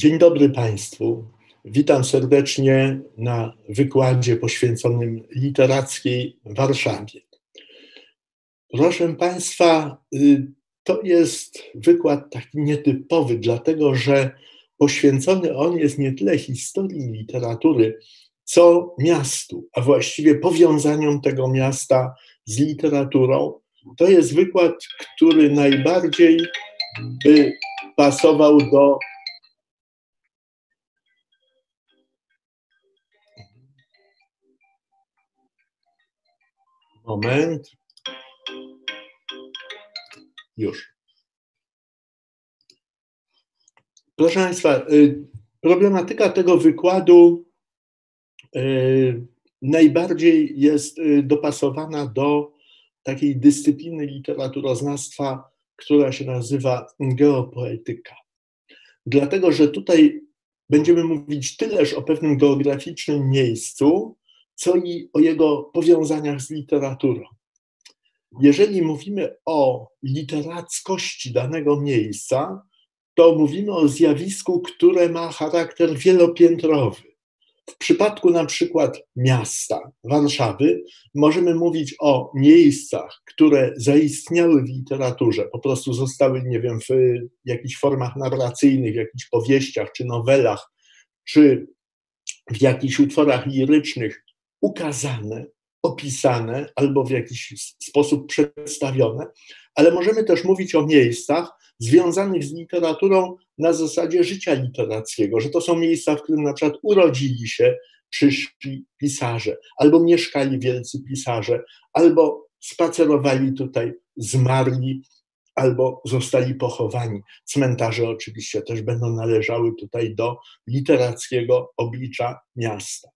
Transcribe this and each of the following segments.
Dzień dobry Państwu. Witam serdecznie na wykładzie poświęconym literackiej Warszawie. Proszę Państwa, y, to jest wykład taki nietypowy, dlatego że poświęcony on jest nie tyle historii literatury, co miastu, a właściwie powiązaniom tego miasta z literaturą. To jest wykład, który najbardziej by pasował do Moment. Już. Proszę Państwa, y, problematyka tego wykładu y, najbardziej jest y, dopasowana do takiej dyscypliny literaturoznawstwa, która się nazywa geopoetyka. Dlatego, że tutaj będziemy mówić tyleż o pewnym geograficznym miejscu, co i o jego powiązaniach z literaturą. Jeżeli mówimy o literackości danego miejsca, to mówimy o zjawisku, które ma charakter wielopiętrowy. W przypadku na przykład miasta, Warszawy, możemy mówić o miejscach, które zaistniały w literaturze, po prostu zostały, nie wiem, w jakichś formach narracyjnych, w jakichś powieściach czy nowelach, czy w jakichś utworach lirycznych ukazane, opisane albo w jakiś sposób przedstawione, ale możemy też mówić o miejscach związanych z literaturą na zasadzie życia literackiego, że to są miejsca, w którym na przykład urodzili się przyszli pisarze, albo mieszkali wielcy pisarze, albo spacerowali tutaj, zmarli, albo zostali pochowani. Cmentarze oczywiście też będą należały tutaj do literackiego oblicza miasta.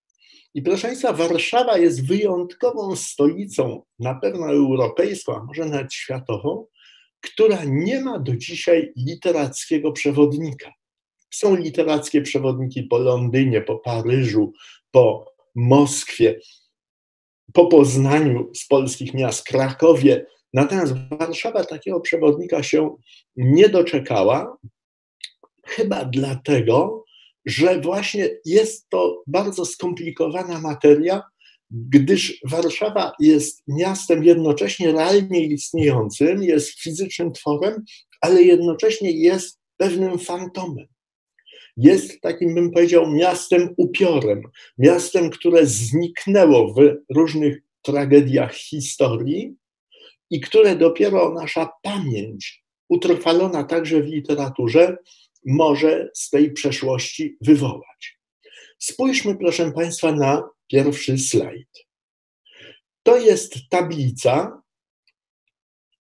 I proszę Państwa, Warszawa jest wyjątkową stolicą, na pewno europejską, a może nawet światową, która nie ma do dzisiaj literackiego przewodnika. Są literackie przewodniki po Londynie, po Paryżu, po Moskwie, po Poznaniu z polskich miast, Krakowie. Natomiast Warszawa takiego przewodnika się nie doczekała, chyba dlatego, że właśnie jest to bardzo skomplikowana materia, gdyż Warszawa jest miastem jednocześnie realnie istniejącym, jest fizycznym tworem, ale jednocześnie jest pewnym fantomem. Jest takim, bym powiedział, miastem upiorem, miastem, które zniknęło w różnych tragediach historii i które dopiero nasza pamięć, utrwalona także w literaturze, może z tej przeszłości wywołać. Spójrzmy, proszę Państwa, na pierwszy slajd. To jest tablica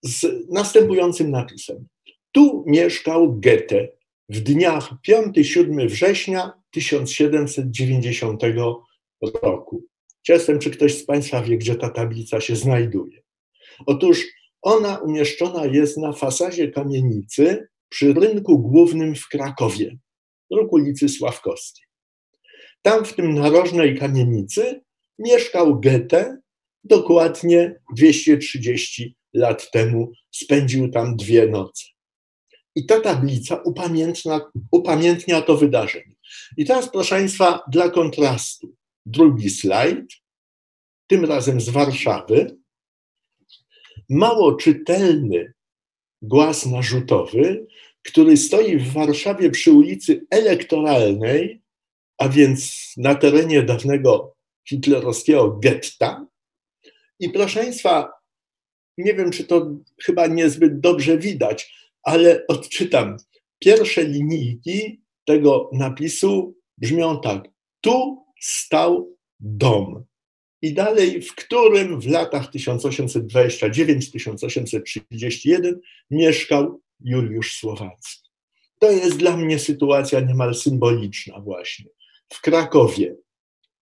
z następującym napisem. Tu mieszkał Goethe w dniach 5-7 września 1790 roku. Ciestem, czy ktoś z Państwa wie, gdzie ta tablica się znajduje. Otóż ona umieszczona jest na fasadzie kamienicy przy rynku głównym w Krakowie, rok ulicy Sławkowskiej. Tam w tym narożnej kamienicy mieszkał Goethe, dokładnie 230 lat temu spędził tam dwie noce. I ta tablica upamiętnia, upamiętnia to wydarzenie. I teraz, proszę Państwa, dla kontrastu, drugi slajd, tym razem z Warszawy. Mało czytelny głaz narzutowy, który stoi w Warszawie przy ulicy Elektoralnej, a więc na terenie dawnego hitlerowskiego getta. I proszę Państwa, nie wiem, czy to chyba niezbyt dobrze widać, ale odczytam. Pierwsze linijki tego napisu brzmią tak. Tu stał dom. I dalej, w którym w latach 1829-1831 mieszkał Juliusz Słowacki. To jest dla mnie sytuacja niemal symboliczna właśnie. W Krakowie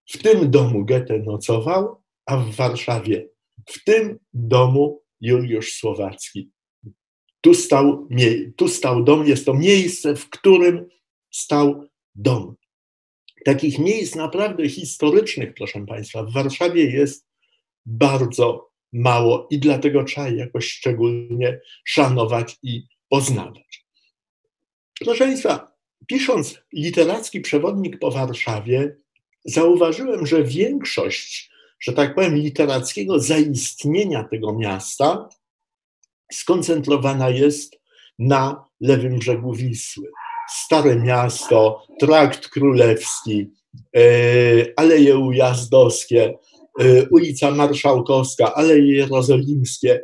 w tym domu Goethe nocował, a w Warszawie w tym domu Juliusz Słowacki. Tu stał, tu stał dom, jest to miejsce, w którym stał dom. Takich miejsc naprawdę historycznych, proszę Państwa, w Warszawie jest bardzo mało i dlatego trzeba jakoś szczególnie szanować i poznawać. Proszę Państwa, pisząc literacki przewodnik po Warszawie, zauważyłem, że większość, że tak powiem, literackiego zaistnienia tego miasta skoncentrowana jest na lewym brzegu Wisły. Stare Miasto, Trakt Królewski, e, Aleje Ujazdowskie, e, ulica Marszałkowska, Aleje Jerozolimskie.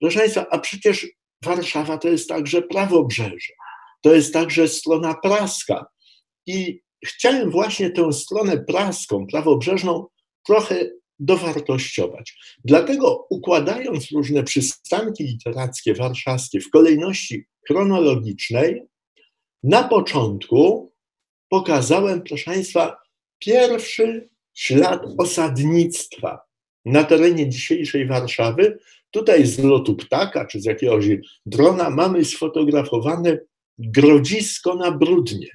Proszę Państwa, a przecież Warszawa to jest także prawobrzeże, to jest także strona praska. I chciałem właśnie tę stronę praską, prawobrzeżną trochę dowartościować. Dlatego układając różne przystanki literackie warszawskie w kolejności chronologicznej, na początku pokazałem, proszę Państwa, pierwszy ślad osadnictwa na terenie dzisiejszej Warszawy. Tutaj z lotu ptaka czy z jakiegoś drona mamy sfotografowane grodzisko na brudnie.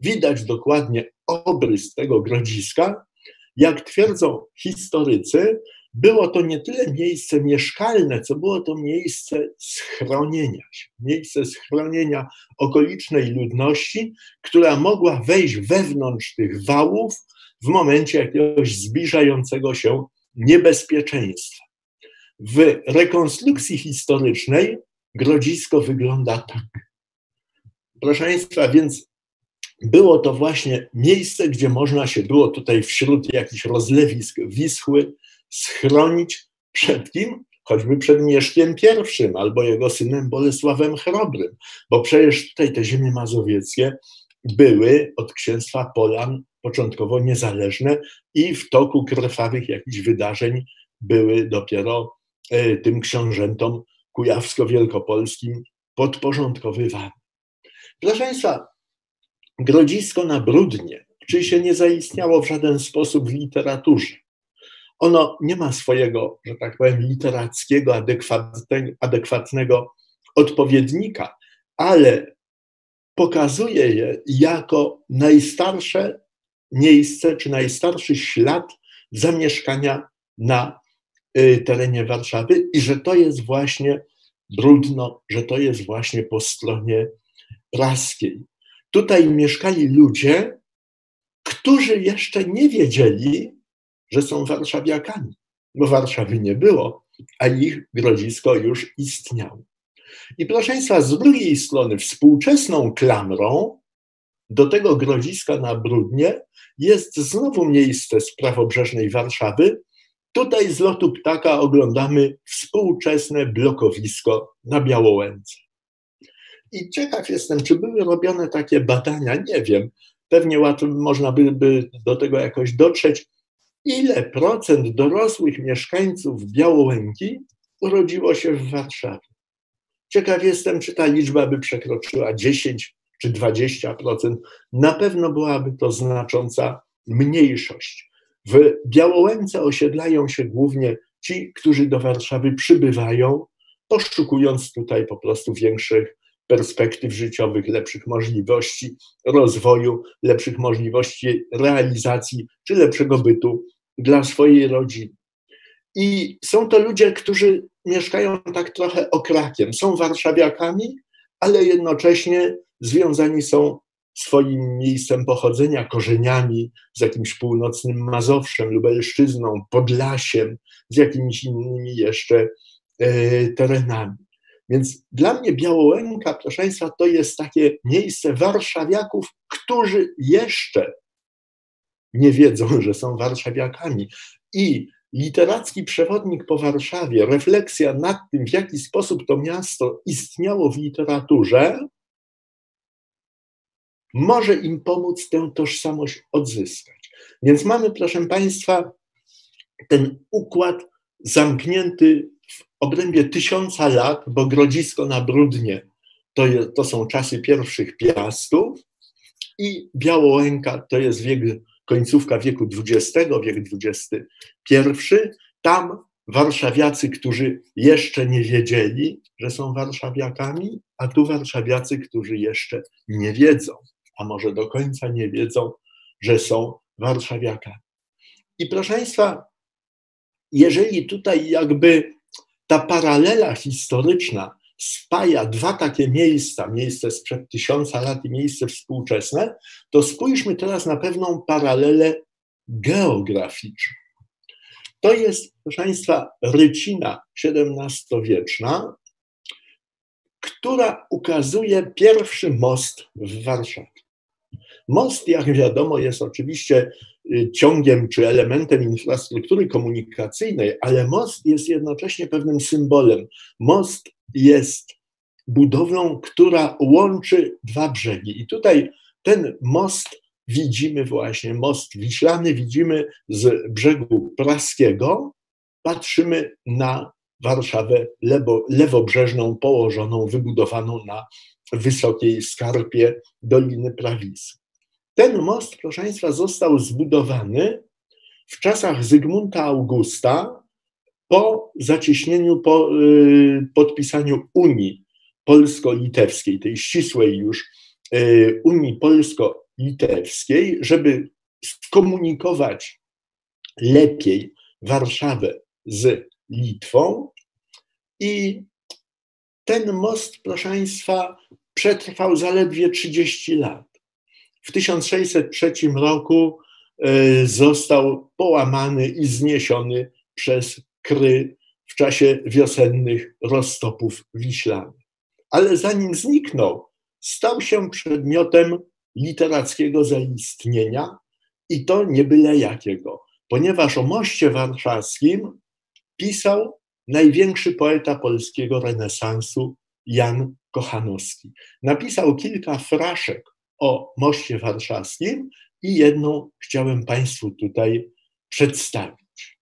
Widać dokładnie obrys tego grodziska. Jak twierdzą historycy, było to nie tyle miejsce mieszkalne, co było to miejsce schronienia się, miejsce schronienia okolicznej ludności, która mogła wejść wewnątrz tych wałów w momencie jakiegoś zbliżającego się niebezpieczeństwa. W rekonstrukcji historycznej grodzisko wygląda tak. Proszę Państwa, więc było to właśnie miejsce, gdzie można się było tutaj wśród jakichś rozlewisk Wisły schronić przed kim? Choćby przed Mieszkiem I albo jego synem Bolesławem Chrobrym, bo przecież tutaj te ziemie mazowieckie były od księstwa Polan początkowo niezależne i w toku krwawych jakichś wydarzeń były dopiero tym książętom kujawsko-wielkopolskim podporządkowywane. Proszę Państwa, Grodzisko na Brudnie, czy się nie zaistniało w żaden sposób w literaturze. Ono nie ma swojego, że tak powiem, literackiego, adekwatnego odpowiednika, ale pokazuje je jako najstarsze miejsce czy najstarszy ślad zamieszkania na terenie Warszawy i że to jest właśnie brudno, że to jest właśnie po stronie praskiej. Tutaj mieszkali ludzie, którzy jeszcze nie wiedzieli, że są warszawiakami, bo Warszawy nie było, a ich grodzisko już istniało. I proszę Państwa, z drugiej strony, współczesną klamrą do tego grodziska na Brudnie jest znowu miejsce z prawobrzeżnej Warszawy. Tutaj z lotu ptaka oglądamy współczesne blokowisko na Białołęce. I ciekaw jestem, czy były robione takie badania, nie wiem, pewnie łatwo można by, by do tego jakoś dotrzeć, ile procent dorosłych mieszkańców Białołęki urodziło się w Warszawie. Ciekaw jestem, czy ta liczba by przekroczyła 10 czy 20%. Na pewno byłaby to znacząca mniejszość. W Białołęce osiedlają się głównie ci, którzy do Warszawy przybywają, poszukując tutaj po prostu większych perspektyw życiowych, lepszych możliwości rozwoju, lepszych możliwości realizacji czy lepszego bytu dla swojej rodziny. I są to ludzie, którzy mieszkają tak trochę okrakiem. Są warszawiakami, ale jednocześnie związani są swoim miejscem pochodzenia, korzeniami, z jakimś północnym Mazowszem, Lubelszczyzną, Podlasiem, z jakimiś innymi jeszcze e, terenami. Więc dla mnie Białołęka, proszę Państwa, to jest takie miejsce warszawiaków, którzy jeszcze nie wiedzą, że są warszawiakami. I literacki przewodnik po Warszawie, refleksja nad tym, w jaki sposób to miasto istniało w literaturze, może im pomóc tę tożsamość odzyskać. Więc mamy, proszę Państwa, ten układ zamknięty w obrębie tysiąca lat, bo Grodzisko na Brudnie to, jest, to są czasy pierwszych piastów i Białołęka to jest wiek, końcówka wieku XX, wiek XXI. Tam warszawiacy, którzy jeszcze nie wiedzieli, że są warszawiakami, a tu warszawiacy, którzy jeszcze nie wiedzą, a może do końca nie wiedzą, że są warszawiakami. I proszę Państwa, jeżeli tutaj jakby ta paralela historyczna spaja dwa takie miejsca, miejsce sprzed tysiąca lat i miejsce współczesne, to spójrzmy teraz na pewną paralelę geograficzną. To jest, proszę Państwa, rycina XVII-wieczna, która ukazuje pierwszy most w Warszawie. Most, jak wiadomo, jest oczywiście y, ciągiem czy elementem infrastruktury komunikacyjnej, ale most jest jednocześnie pewnym symbolem. Most jest budowlą, która łączy dwa brzegi. I tutaj ten most widzimy właśnie, most wiślany widzimy z brzegu praskiego, patrzymy na Warszawę lewo, lewobrzeżną, położoną, wybudowaną na wysokiej skarpie Doliny Prawisy. Ten most, proszę Państwa, został zbudowany w czasach Zygmunta Augusta po zacieśnieniu, po y, podpisaniu Unii Polsko-Litewskiej, tej ścisłej już y, Unii Polsko-Litewskiej, żeby skomunikować lepiej Warszawę z Litwą. I ten most, proszę Państwa, przetrwał zaledwie 30 lat. W 1603 roku e, został połamany i zniesiony przez Kry w czasie wiosennych roztopów wiślanych. Ale zanim zniknął, stał się przedmiotem literackiego zaistnienia i to nie byle jakiego, ponieważ o moście warszawskim pisał największy poeta polskiego renesansu Jan Kochanowski. Napisał kilka fraszek o moście warszawskim i jedną chciałem Państwu tutaj przedstawić.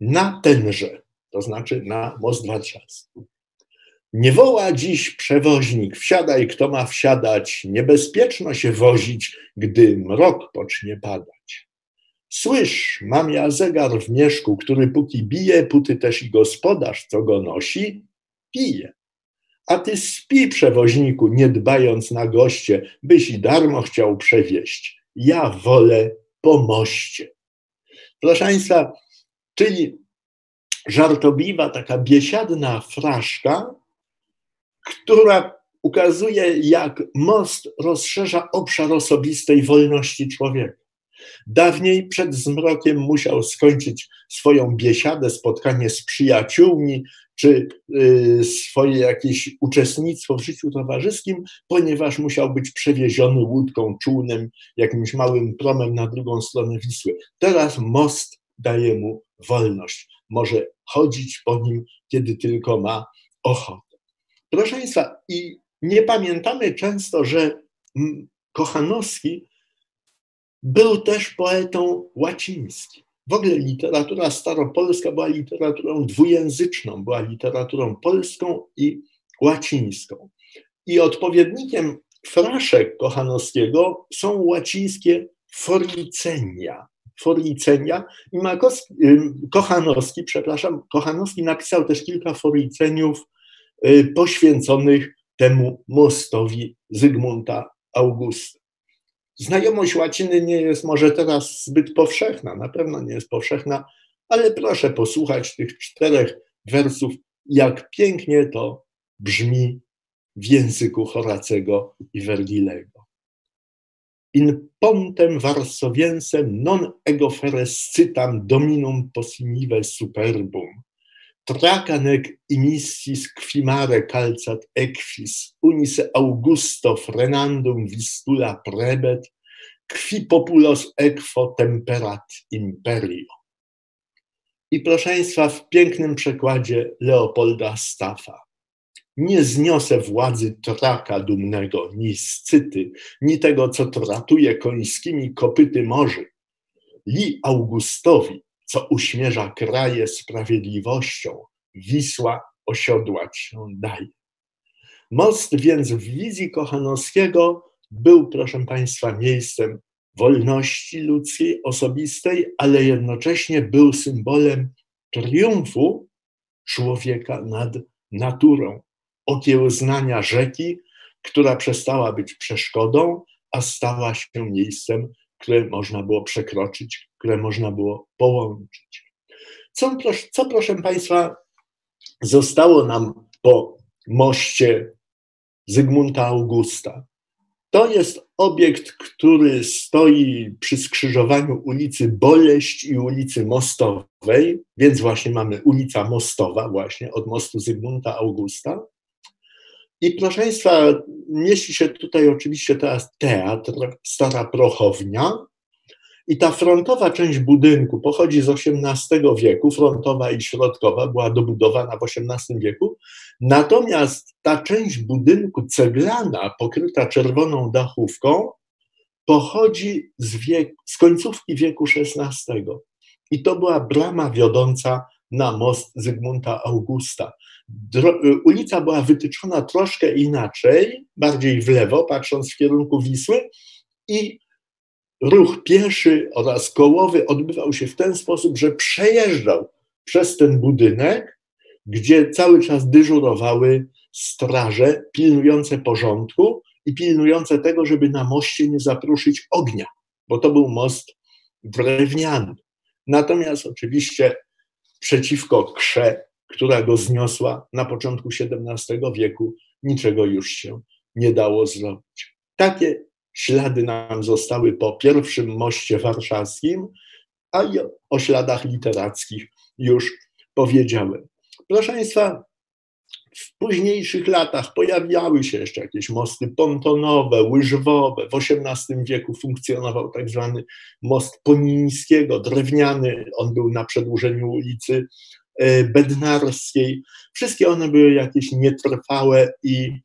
Na tenże, to znaczy na most warszawski. Nie woła dziś przewoźnik, wsiadaj, kto ma wsiadać, niebezpieczno się wozić, gdy mrok pocznie padać. Słysz, mam ja zegar w mieszku, który póki bije, póty też i gospodarz, co go nosi, pije. A ty spi, przewoźniku, nie dbając na goście, byś i darmo chciał przewieźć. Ja wolę po moście. Proszę Państwa, czyli żartobliwa, taka biesiadna fraszka, która ukazuje, jak most rozszerza obszar osobistej wolności człowieka. Dawniej przed zmrokiem musiał skończyć swoją biesiadę, spotkanie z przyjaciółmi, czy y, swoje jakieś uczestnictwo w życiu towarzyskim, ponieważ musiał być przewieziony łódką, czółnem, jakimś małym promem na drugą stronę Wisły. Teraz most daje mu wolność. Może chodzić po nim, kiedy tylko ma ochotę. Proszę Państwa, i nie pamiętamy często, że Kochanowski był też poetą łacińskim. W ogóle literatura staropolska była literaturą dwujęzyczną, była literaturą polską i łacińską. I odpowiednikiem fraszek Kochanowskiego są łacińskie forlicenia. Forlicenia. I Makowski, Kochanowski, przepraszam, Kochanowski napisał też kilka forliceniów y, poświęconych temu mostowi Zygmunta Augusta. Znajomość łaciny nie jest może teraz zbyt powszechna, na pewno nie jest powszechna, ale proszę posłuchać tych czterech wersów, jak pięknie to brzmi w języku Horacego i Vergilego. In pontem varsoviensem non ego ferescitam dominum possimive superbum, tracanec imissis quimare calzat equis, unis Augusto frenandum vistula prebet, qui populos equo temperat imperio. I proszę Państwa, w pięknym przekładzie Leopolda Staffa. Nie zniosę władzy traka dumnego, ni scyty, ni tego, co tratuje końskimi kopyty morzy. Li Augustowi, co uśmierza kraje sprawiedliwością, Wisła osiodłać daje. Most więc w wizji Kochanowskiego był, proszę Państwa, miejscem wolności ludzkiej, osobistej, ale jednocześnie był symbolem triumfu człowieka nad naturą, okiełznania rzeki, która przestała być przeszkodą, a stała się miejscem, które można było przekroczyć, które można było połączyć. Co, co proszę Państwa, zostało nam po moście Zygmunta Augusta. To jest obiekt, który stoi przy skrzyżowaniu ulicy Boleść i ulicy Mostowej, więc właśnie mamy ulica Mostowa, właśnie od mostu Zygmunta Augusta. I proszę Państwa, mieści się tutaj oczywiście teraz teatr, stara prochownia. I ta frontowa część budynku pochodzi z XVIII wieku, frontowa i środkowa była dobudowana w XVIII wieku. Natomiast ta część budynku ceglana, pokryta czerwoną dachówką, pochodzi z, wiek, z końcówki wieku XVI. I to była brama wiodąca na most Zygmunta Augusta. Dro ulica była wytyczona troszkę inaczej, bardziej w lewo, patrząc w kierunku Wisły, i ruch pieszy oraz kołowy odbywał się w ten sposób, że przejeżdżał przez ten budynek, gdzie cały czas dyżurowały straże pilnujące porządku i pilnujące tego, żeby na moście nie zapruszyć ognia, bo to był most drewniany. Natomiast oczywiście przeciwko krze, która go zniosła na początku XVII wieku, niczego już się nie dało zrobić. Takie ślady nam zostały po pierwszym moście warszawskim, a o śladach literackich już powiedziałem. Proszę Państwa, w późniejszych latach pojawiały się jeszcze jakieś mosty pontonowe, łyżwowe. W XVIII wieku funkcjonował tak zwany most Ponińskiego, drewniany. On był na przedłużeniu ulicy e, Bednarskiej. Wszystkie one były jakieś nietrwałe i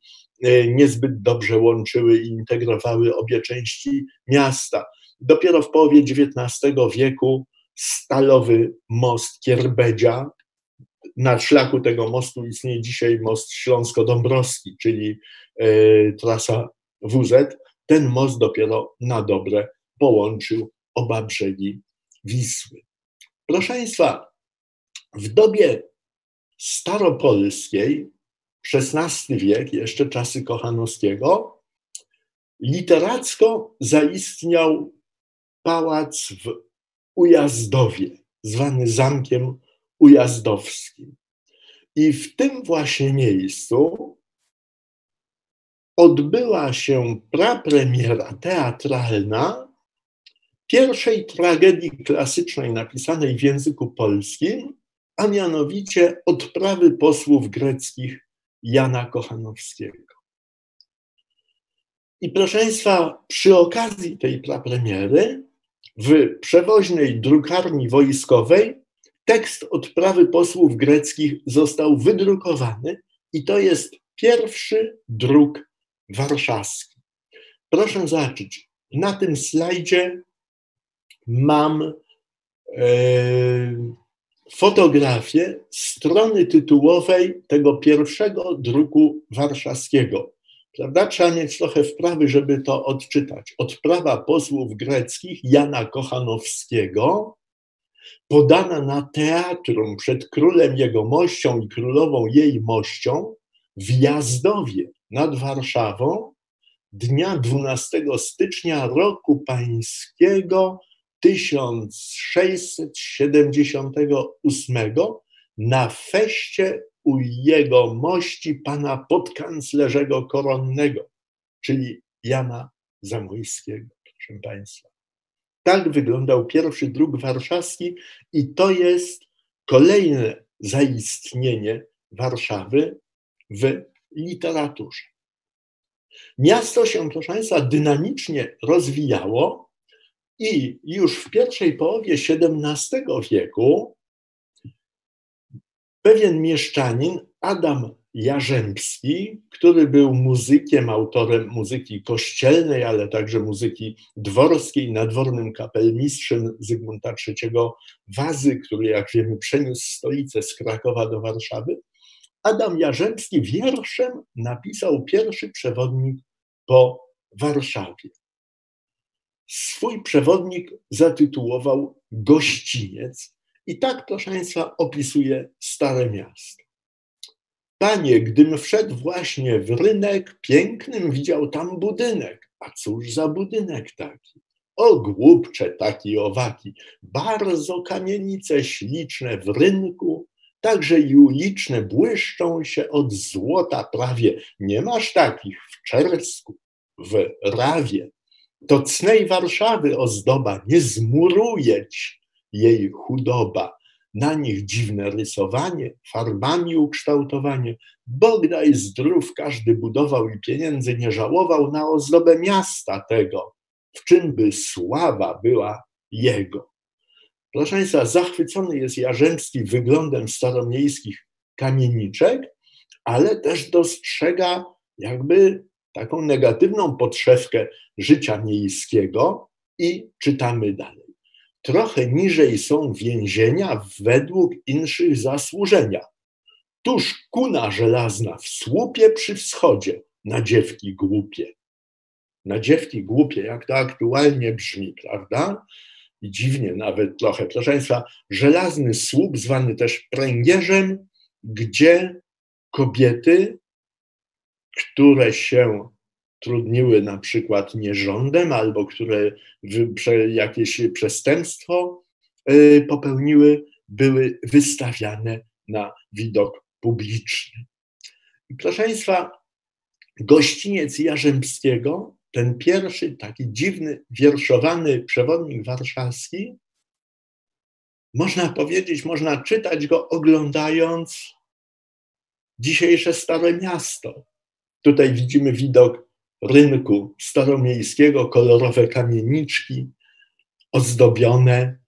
niezbyt dobrze łączyły i integrowały obie części miasta. Dopiero w połowie XIX wieku stalowy most Kierbedzia, na szlaku tego mostu istnieje dzisiaj most Śląsko-Dąbrowski, czyli e, trasa WZ. Ten most dopiero na dobre połączył oba brzegi Wisły. Proszę Państwa, w dobie staropolskiej, XVI wiek, jeszcze czasy Kochanowskiego, literacko zaistniał pałac w Ujazdowie, zwany Zamkiem Ujazdowskim. I w tym właśnie miejscu odbyła się prapremiera teatralna pierwszej tragedii klasycznej napisanej w języku polskim, a mianowicie odprawy posłów greckich Jana Kochanowskiego. I proszę Państwa, przy okazji tej prapremiery w przewoźnej drukarni wojskowej tekst odprawy posłów greckich został wydrukowany i to jest pierwszy druk warszawski. Proszę zobaczyć, na tym slajdzie mam e, fotografię strony tytułowej tego pierwszego druku warszawskiego. Prawda? Trzeba mieć trochę wprawy, żeby to odczytać. Odprawa posłów greckich Jana Kochanowskiego, podana na teatrum przed królem jego mością i królową jej mością w Jazdowie nad Warszawą dnia 12 stycznia roku pańskiego 1678 na feście u jego mości pana podkanclerzego koronnego, czyli Jana Zamojskiego, proszę Państwa. Tak wyglądał pierwszy druk warszawski i to jest kolejne zaistnienie Warszawy w literaturze. Miasto się, proszę Państwa, dynamicznie rozwijało i już w pierwszej połowie XVII wieku pewien mieszczanin, Adam Jarzębski, który był muzykiem, autorem muzyki kościelnej, ale także muzyki dworskiej, nadwornym kapelmistrzem Zygmunta III Wazy, który, jak wiemy, przeniósł stolicę z Krakowa do Warszawy. Adam Jarzębski wierszem napisał pierwszy przewodnik po Warszawie. Swój przewodnik zatytułował Gościniec i tak, proszę Państwa, opisuje Stare Miasto. Panie, gdym wszedł właśnie w rynek, pięknym widział tam budynek. A cóż za budynek taki? O głupcze taki owaki, bardzo kamienice śliczne w rynku, także i uliczne błyszczą się od złota prawie. Nie masz takich w Czersku, w Rawie. To cnej Warszawy ozdoba, nie zmurujeć jej chudoba. Na nich dziwne rysowanie, farbami ukształtowanie. Bog daj zdrów, każdy budował i pieniędzy nie żałował na ozdobę miasta tego, w czym by sława była jego. Proszę Państwa, zachwycony jest Jarzębski wyglądem staromiejskich kamieniczek, ale też dostrzega jakby taką negatywną podszewkę życia miejskiego i czytamy dalej. Trochę niżej są więzienia według inszych zasłużenia. Tuż kuna żelazna w słupie przy wschodzie, na dziewki głupie. Na dziewki głupie, jak to aktualnie brzmi, prawda? i dziwnie nawet trochę. Proszę Państwa, żelazny słup, zwany też pręgierzem, gdzie kobiety, które się trudniły na przykład nierządem albo które jakieś przestępstwo y, popełniły, były wystawiane na widok publiczny. Proszę Państwa, gościniec Jarzębskiego ten pierwszy taki dziwny, wierszowany przewodnik warszawski, można powiedzieć, można czytać go oglądając dzisiejsze Stare Miasto. Tutaj widzimy widok rynku staromiejskiego, kolorowe kamieniczki ozdobione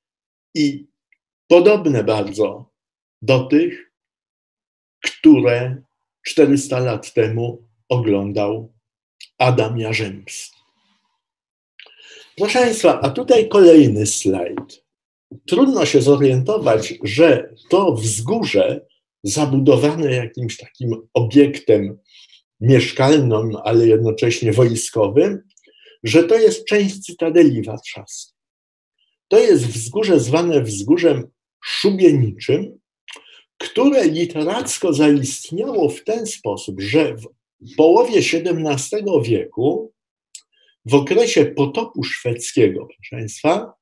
i podobne bardzo do tych, które 400 lat temu oglądał Adam Jarzębski. Proszę Państwa, a tutaj kolejny slajd. Trudno się zorientować, że to wzgórze zabudowane jakimś takim obiektem mieszkalnym, ale jednocześnie wojskowym, że to jest część Cytadeli Warszawskiej. To jest wzgórze zwane wzgórzem szubieniczym, które literacko zaistniało w ten sposób, że w połowie XVII wieku, w okresie potopu szwedzkiego, proszę Państwa,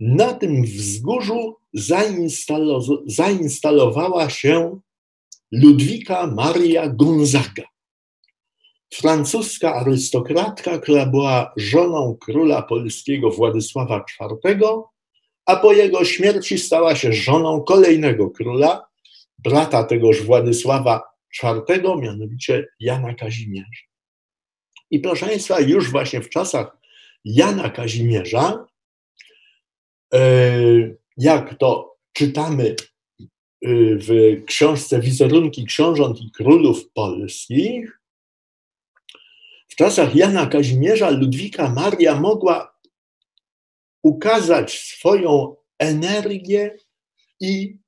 na tym wzgórzu zainstalowała się Ludwika Maria Gonzaga, francuska arystokratka, która była żoną króla polskiego Władysława IV, a po jego śmierci stała się żoną kolejnego króla, brata tegoż Władysława czwartego, mianowicie Jana Kazimierza. I proszę Państwa, już właśnie w czasach Jana Kazimierza, e, jak to czytamy e, w książce Wizerunki Książąt i Królów Polskich, czasach Jana Kazimierza Ludwika Maria mogła ukazać swoją energię i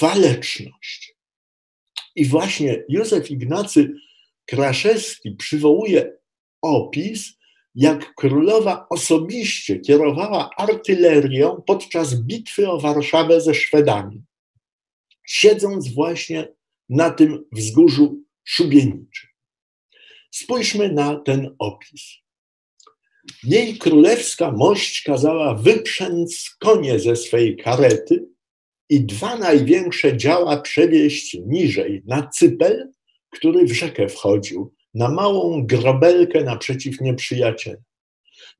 waleczność. I właśnie Józef Ignacy Kraszewski przywołuje opis, jak królowa osobiście kierowała artylerią podczas bitwy o Warszawę ze Szwedami, siedząc właśnie na tym wzgórzu szubieniczym. Spójrzmy na ten opis. Jej królewska mość kazała wyprzęc konie ze swej karety i dwa największe działa przewieźć niżej, na cypel, który w rzekę wchodził, na małą grobelkę naprzeciw nieprzyjaciela.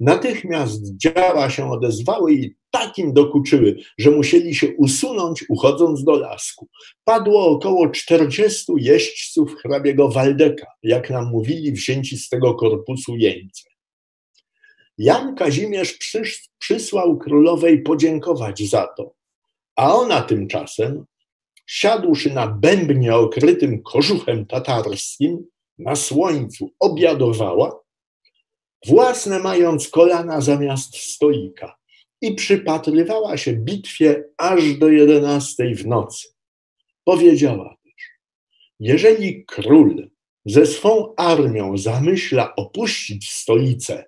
Natychmiast działa się odezwały i takim dokuczyły, że musieli się usunąć, uchodząc do lasku. Padło około czterdziestu jeźdźców hrabiego Waldeka, jak nam mówili wzięci z tego korpusu jeńce. Jan Kazimierz przysłał królowej podziękować za to, a ona tymczasem, siadłszy na bębnie okrytym kożuchem tatarskim, na słońcu obiadowała, własne mając kolana zamiast stoika i przypatrywała się bitwie aż do jedenastej w nocy. Powiedziała też, jeżeli król ze swą armią zamyśla opuścić stolicę,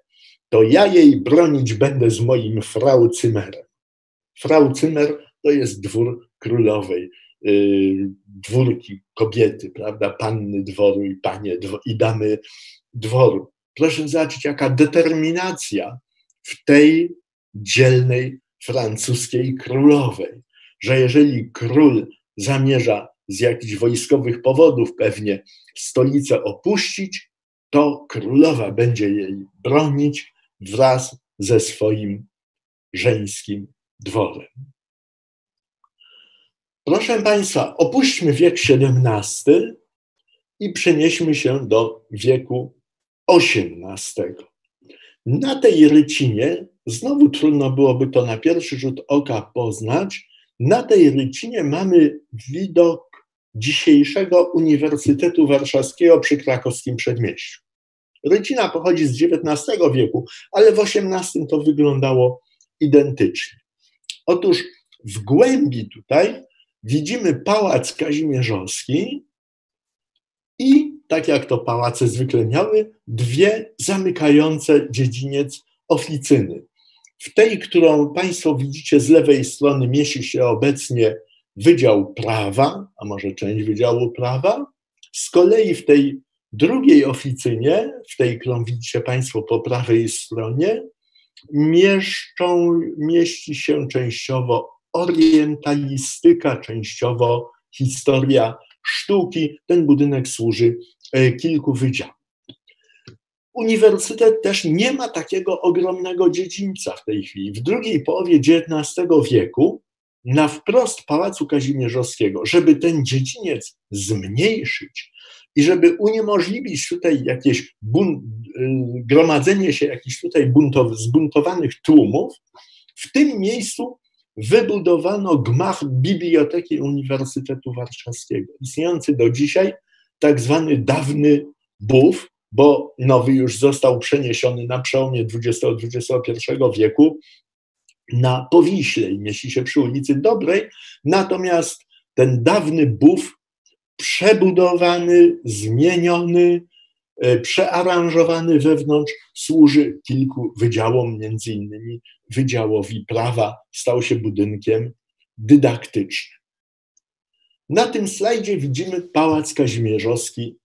to ja jej bronić będę z moim frau Cymerem. Frau Cymer to jest dwór królowej, y, dwórki kobiety, prawda, panny dworu i panie i damy dworu. Proszę zobaczyć, jaka determinacja w tej dzielnej francuskiej królowej, że jeżeli król zamierza z jakichś wojskowych powodów pewnie stolicę opuścić, to królowa będzie jej bronić wraz ze swoim żeńskim dworem. Proszę Państwa, opuśćmy wiek XVII i przenieśmy się do wieku XVIII. Na tej rycinie, znowu trudno byłoby to na pierwszy rzut oka poznać, na tej rycinie mamy widok dzisiejszego Uniwersytetu Warszawskiego przy krakowskim przedmieściu. Rycina pochodzi z XIX wieku, ale w XVIII to wyglądało identycznie. Otóż w głębi tutaj widzimy pałac kazimierzowski i, tak jak to pałace zwykle miały, dwie zamykające dziedziniec oficyny. W tej, którą Państwo widzicie z lewej strony, mieści się obecnie Wydział Prawa, a może część Wydziału Prawa. Z kolei w tej drugiej oficynie, w tej, którą widzicie Państwo po prawej stronie, mieszczą, mieści się częściowo orientalistyka, częściowo historia sztuki. Ten budynek służy kilku wydziałom. Uniwersytet też nie ma takiego ogromnego dziedzińca w tej chwili. W drugiej połowie XIX wieku na wprost Pałacu Kazimierzowskiego, żeby ten dziedziniec zmniejszyć i żeby uniemożliwić tutaj jakieś bun- y, gromadzenie się jakichś tutaj buntow- zbuntowanych tłumów, w tym miejscu wybudowano gmach Biblioteki Uniwersytetu Warszawskiego, istniejący do dzisiaj, tak zwany dawny BUF, bo nowy już został przeniesiony na przełomie XX-XXI wieku na Powiśle i mieści się przy ulicy Dobrej, natomiast ten dawny BUF przebudowany, zmieniony, e, przearanżowany wewnątrz, służy kilku wydziałom, między innymi Wydziałowi Prawa, stał się budynkiem dydaktycznym. Na tym slajdzie widzimy Pałac Kazimierzowski,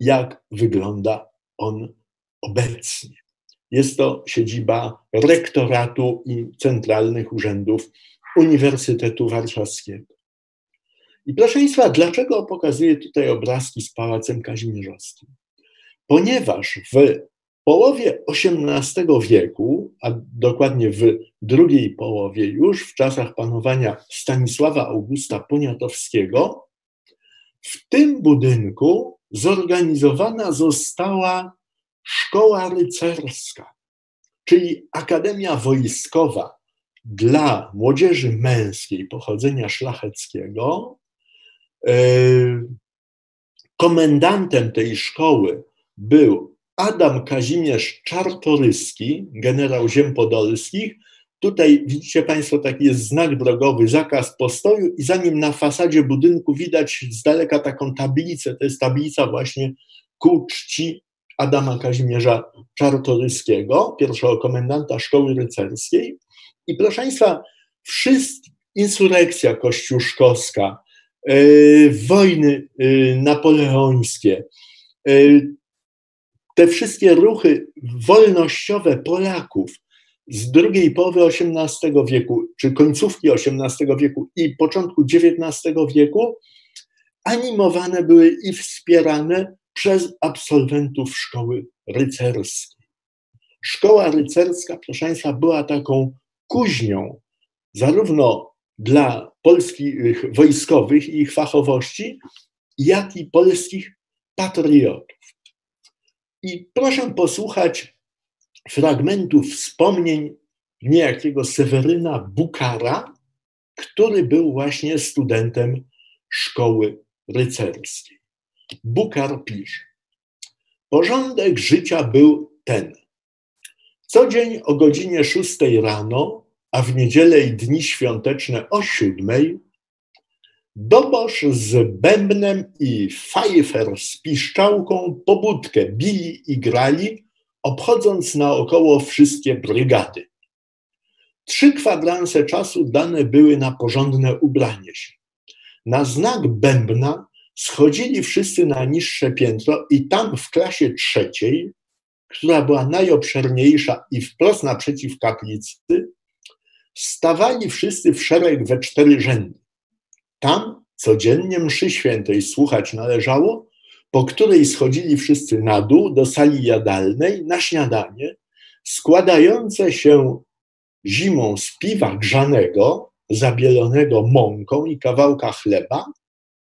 jak wygląda on obecnie. Jest to siedziba rektoratu i centralnych urzędów Uniwersytetu Warszawskiego. I proszę Państwa, dlaczego pokazuję tutaj obrazki z Pałacem Kazimierzowskim? Ponieważ w połowie XVIII wieku, a dokładnie w drugiej połowie już, w czasach panowania Stanisława Augusta Poniatowskiego, w tym budynku zorganizowana została szkoła rycerska, czyli Akademia Wojskowa dla młodzieży męskiej pochodzenia szlacheckiego. E, komendantem tej szkoły był Adam Kazimierz Czartoryski, generał ziem podolskich. Tutaj widzicie Państwo, taki jest znak drogowy, zakaz postoju i za nim na fasadzie budynku widać z daleka taką tablicę, to jest tablica właśnie ku czci Adama Kazimierza Czartoryskiego, pierwszego komendanta szkoły rycerskiej. I proszę Państwa, wszystkie, insurekcja kościuszkowska, yy, wojny yy, napoleońskie, yy, te wszystkie ruchy wolnościowe Polaków z drugiej połowy XVIII wieku, czy końcówki XVIII wieku i początku XIX wieku, animowane były i wspierane przez absolwentów szkoły rycerskiej. Szkoła rycerska, proszę Państwa, była taką kuźnią zarówno dla polskich wojskowych i ich fachowości, jak i polskich patriotów. I proszę posłuchać fragmentów wspomnień niejakiego Seweryna Bukara, który był właśnie studentem szkoły rycerskiej. Bukar pisze: Porządek życia był ten. Co dzień o godzinie 6 rano, a w niedzielę i dni świąteczne o 7, Dobosz z bębnem i fajfer z piszczałką pobudkę bili i grali, obchodząc naokoło wszystkie brygady. Trzy kwadranse czasu dane były na porządne ubranie się. Na znak bębna schodzili wszyscy na niższe piętro i tam w klasie trzeciej, która była najobszerniejsza i wprost naprzeciw kaplicy, stawali wszyscy w szereg we cztery rzędy. Tam Codziennie mszy świętej słuchać należało, po której schodzili wszyscy na dół do sali jadalnej na śniadanie, składające się zimą z piwa grzanego, zabielonego mąką i kawałka chleba.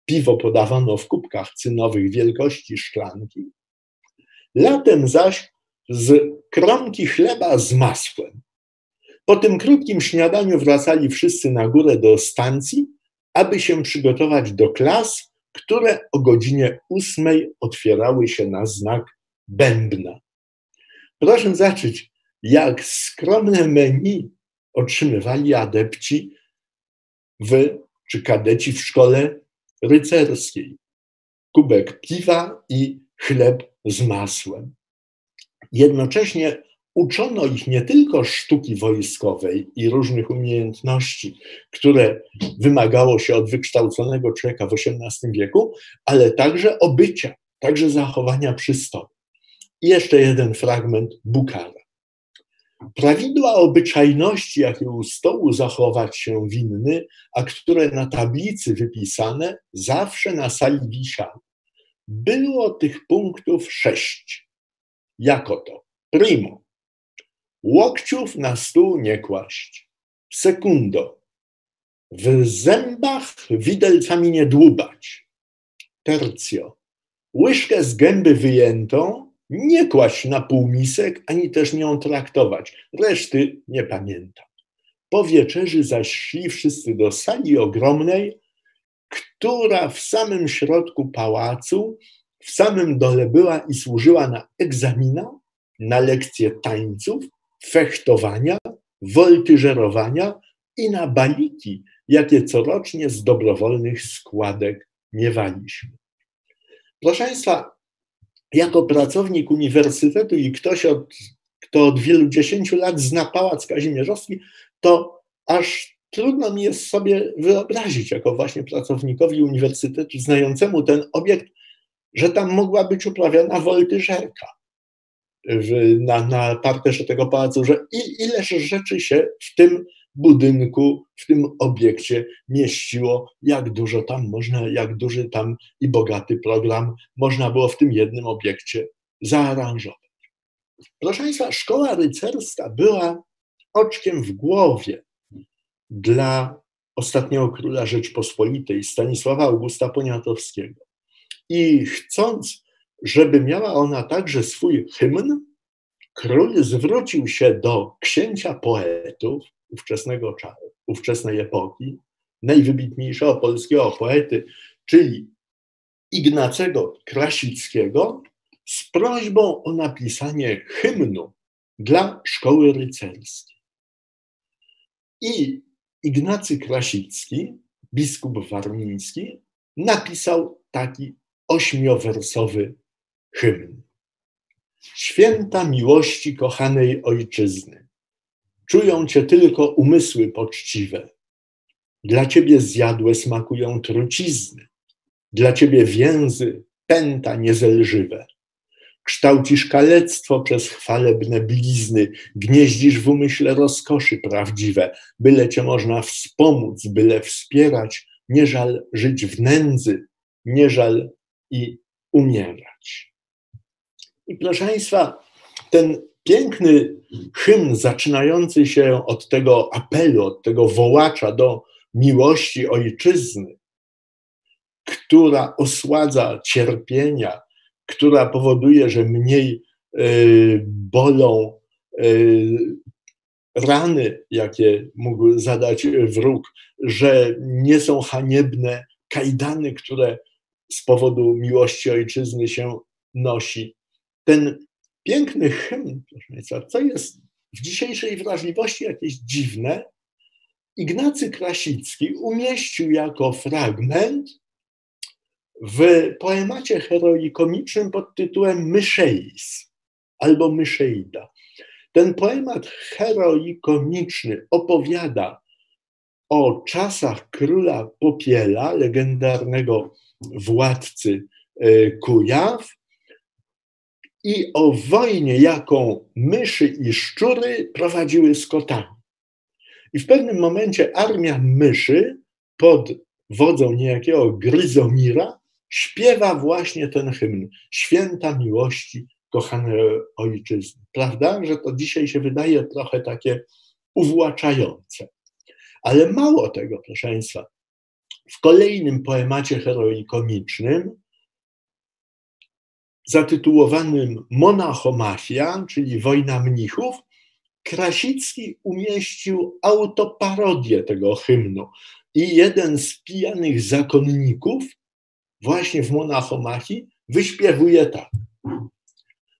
Piwo podawano w kubkach cynowych wielkości szklanki. Latem zaś z kromki chleba z masłem. Po tym krótkim śniadaniu wracali wszyscy na górę do stacji, aby się przygotować do klas, które o godzinie ósmej otwierały się na znak bębna. Proszę zacząć, jak skromne menu otrzymywali adepci w, czy kadeci w szkole rycerskiej. Kubek piwa i chleb z masłem. Jednocześnie uczono ich nie tylko sztuki wojskowej i różnych umiejętności, które wymagało się od wykształconego człowieka w XVIII wieku, ale także obycia, także zachowania przystoju. I jeszcze jeden fragment Bukara. Prawidła obyczajności, jakie u stołu zachować się winny, a które na tablicy wypisane, zawsze na sali wisiały. Było tych punktów sześć. Jako to? Primo. Łokciów na stół nie kłaść. Sekundo. W zębach widelcami nie dłubać. Tercio. Łyżkę z gęby wyjętą nie kłaść na półmisek, ani też nią traktować. Reszty nie pamiętam. Po wieczerzy zaś szli wszyscy do sali ogromnej, która w samym środku pałacu, w samym dole była i służyła na egzamina, na lekcje tańców, fechtowania, woltyżerowania i na baliki, jakie corocznie z dobrowolnych składek miewaliśmy. Proszę Państwa, jako pracownik uniwersytetu i ktoś, od, kto od wielu dziesięciu lat zna Pałac Kazimierzowski, to aż trudno mi jest sobie wyobrazić, jako właśnie pracownikowi uniwersytetu znającemu ten obiekt, że tam mogła być uprawiana woltyżerka na, na parterze tego pałacu, że ileż rzeczy się w tym budynku, w tym obiekcie mieściło, jak dużo tam można, jak duży tam i bogaty program można było w tym jednym obiekcie zaaranżować. Proszę Państwa, szkoła rycerska była oczkiem w głowie dla ostatniego króla Rzeczpospolitej, Stanisława Augusta Poniatowskiego. I chcąc, żeby miała ona także swój hymn, król zwrócił się do księcia poetów, ówczesnego czasu, ówczesnej epoki, najwybitniejszego polskiego poety, czyli Ignacego Krasickiego, z prośbą o napisanie hymnu dla szkoły rycerskiej. I Ignacy Krasicki, biskup warmiński, napisał taki ośmiowersowy hymn. Święta miłości kochanej ojczyzny, Czują cię tylko umysły poczciwe. Dla ciebie zjadłe smakują trucizny. Dla ciebie więzy pęta niezelżywe. Kształcisz kalectwo przez chwalebne blizny, gnieździsz w umyśle rozkoszy prawdziwe, byle cię można wspomóc, byle wspierać, nie żal żyć w nędzy, nie żal i umierać. I proszę Państwa, ten piękny hymn zaczynający się od tego apelu, od tego wołacza do miłości ojczyzny, która osładza cierpienia, która powoduje, że mniej y, bolą y, rany, jakie mógł zadać wróg, że nie są haniebne kajdany, które z powodu miłości ojczyzny się nosi. Ten piękny hymn, proszę Państwa, co jest w dzisiejszej wrażliwości jakieś dziwne, Ignacy Krasicki umieścił jako fragment w poemacie heroikomicznym pod tytułem Myszeis albo Myszeida. Ten poemat heroikomiczny opowiada o czasach króla Popiela, legendarnego władcy e, Kujaw, i o wojnie, jaką myszy i szczury prowadziły z kotami. I w pewnym momencie armia myszy pod wodzą niejakiego Gryzomira, śpiewa właśnie ten hymn Święta miłości kochanej ojczyzny. Prawda, że to dzisiaj się wydaje trochę takie uwłaczające. Ale mało tego, proszę Państwa, w kolejnym poemacie heroikomicznym, zatytułowanym Monachomachia, czyli Wojna Mnichów, Krasicki umieścił autoparodię tego hymnu. I jeden z pijanych zakonników, właśnie w Monachomachii, wyśpiewuje tak.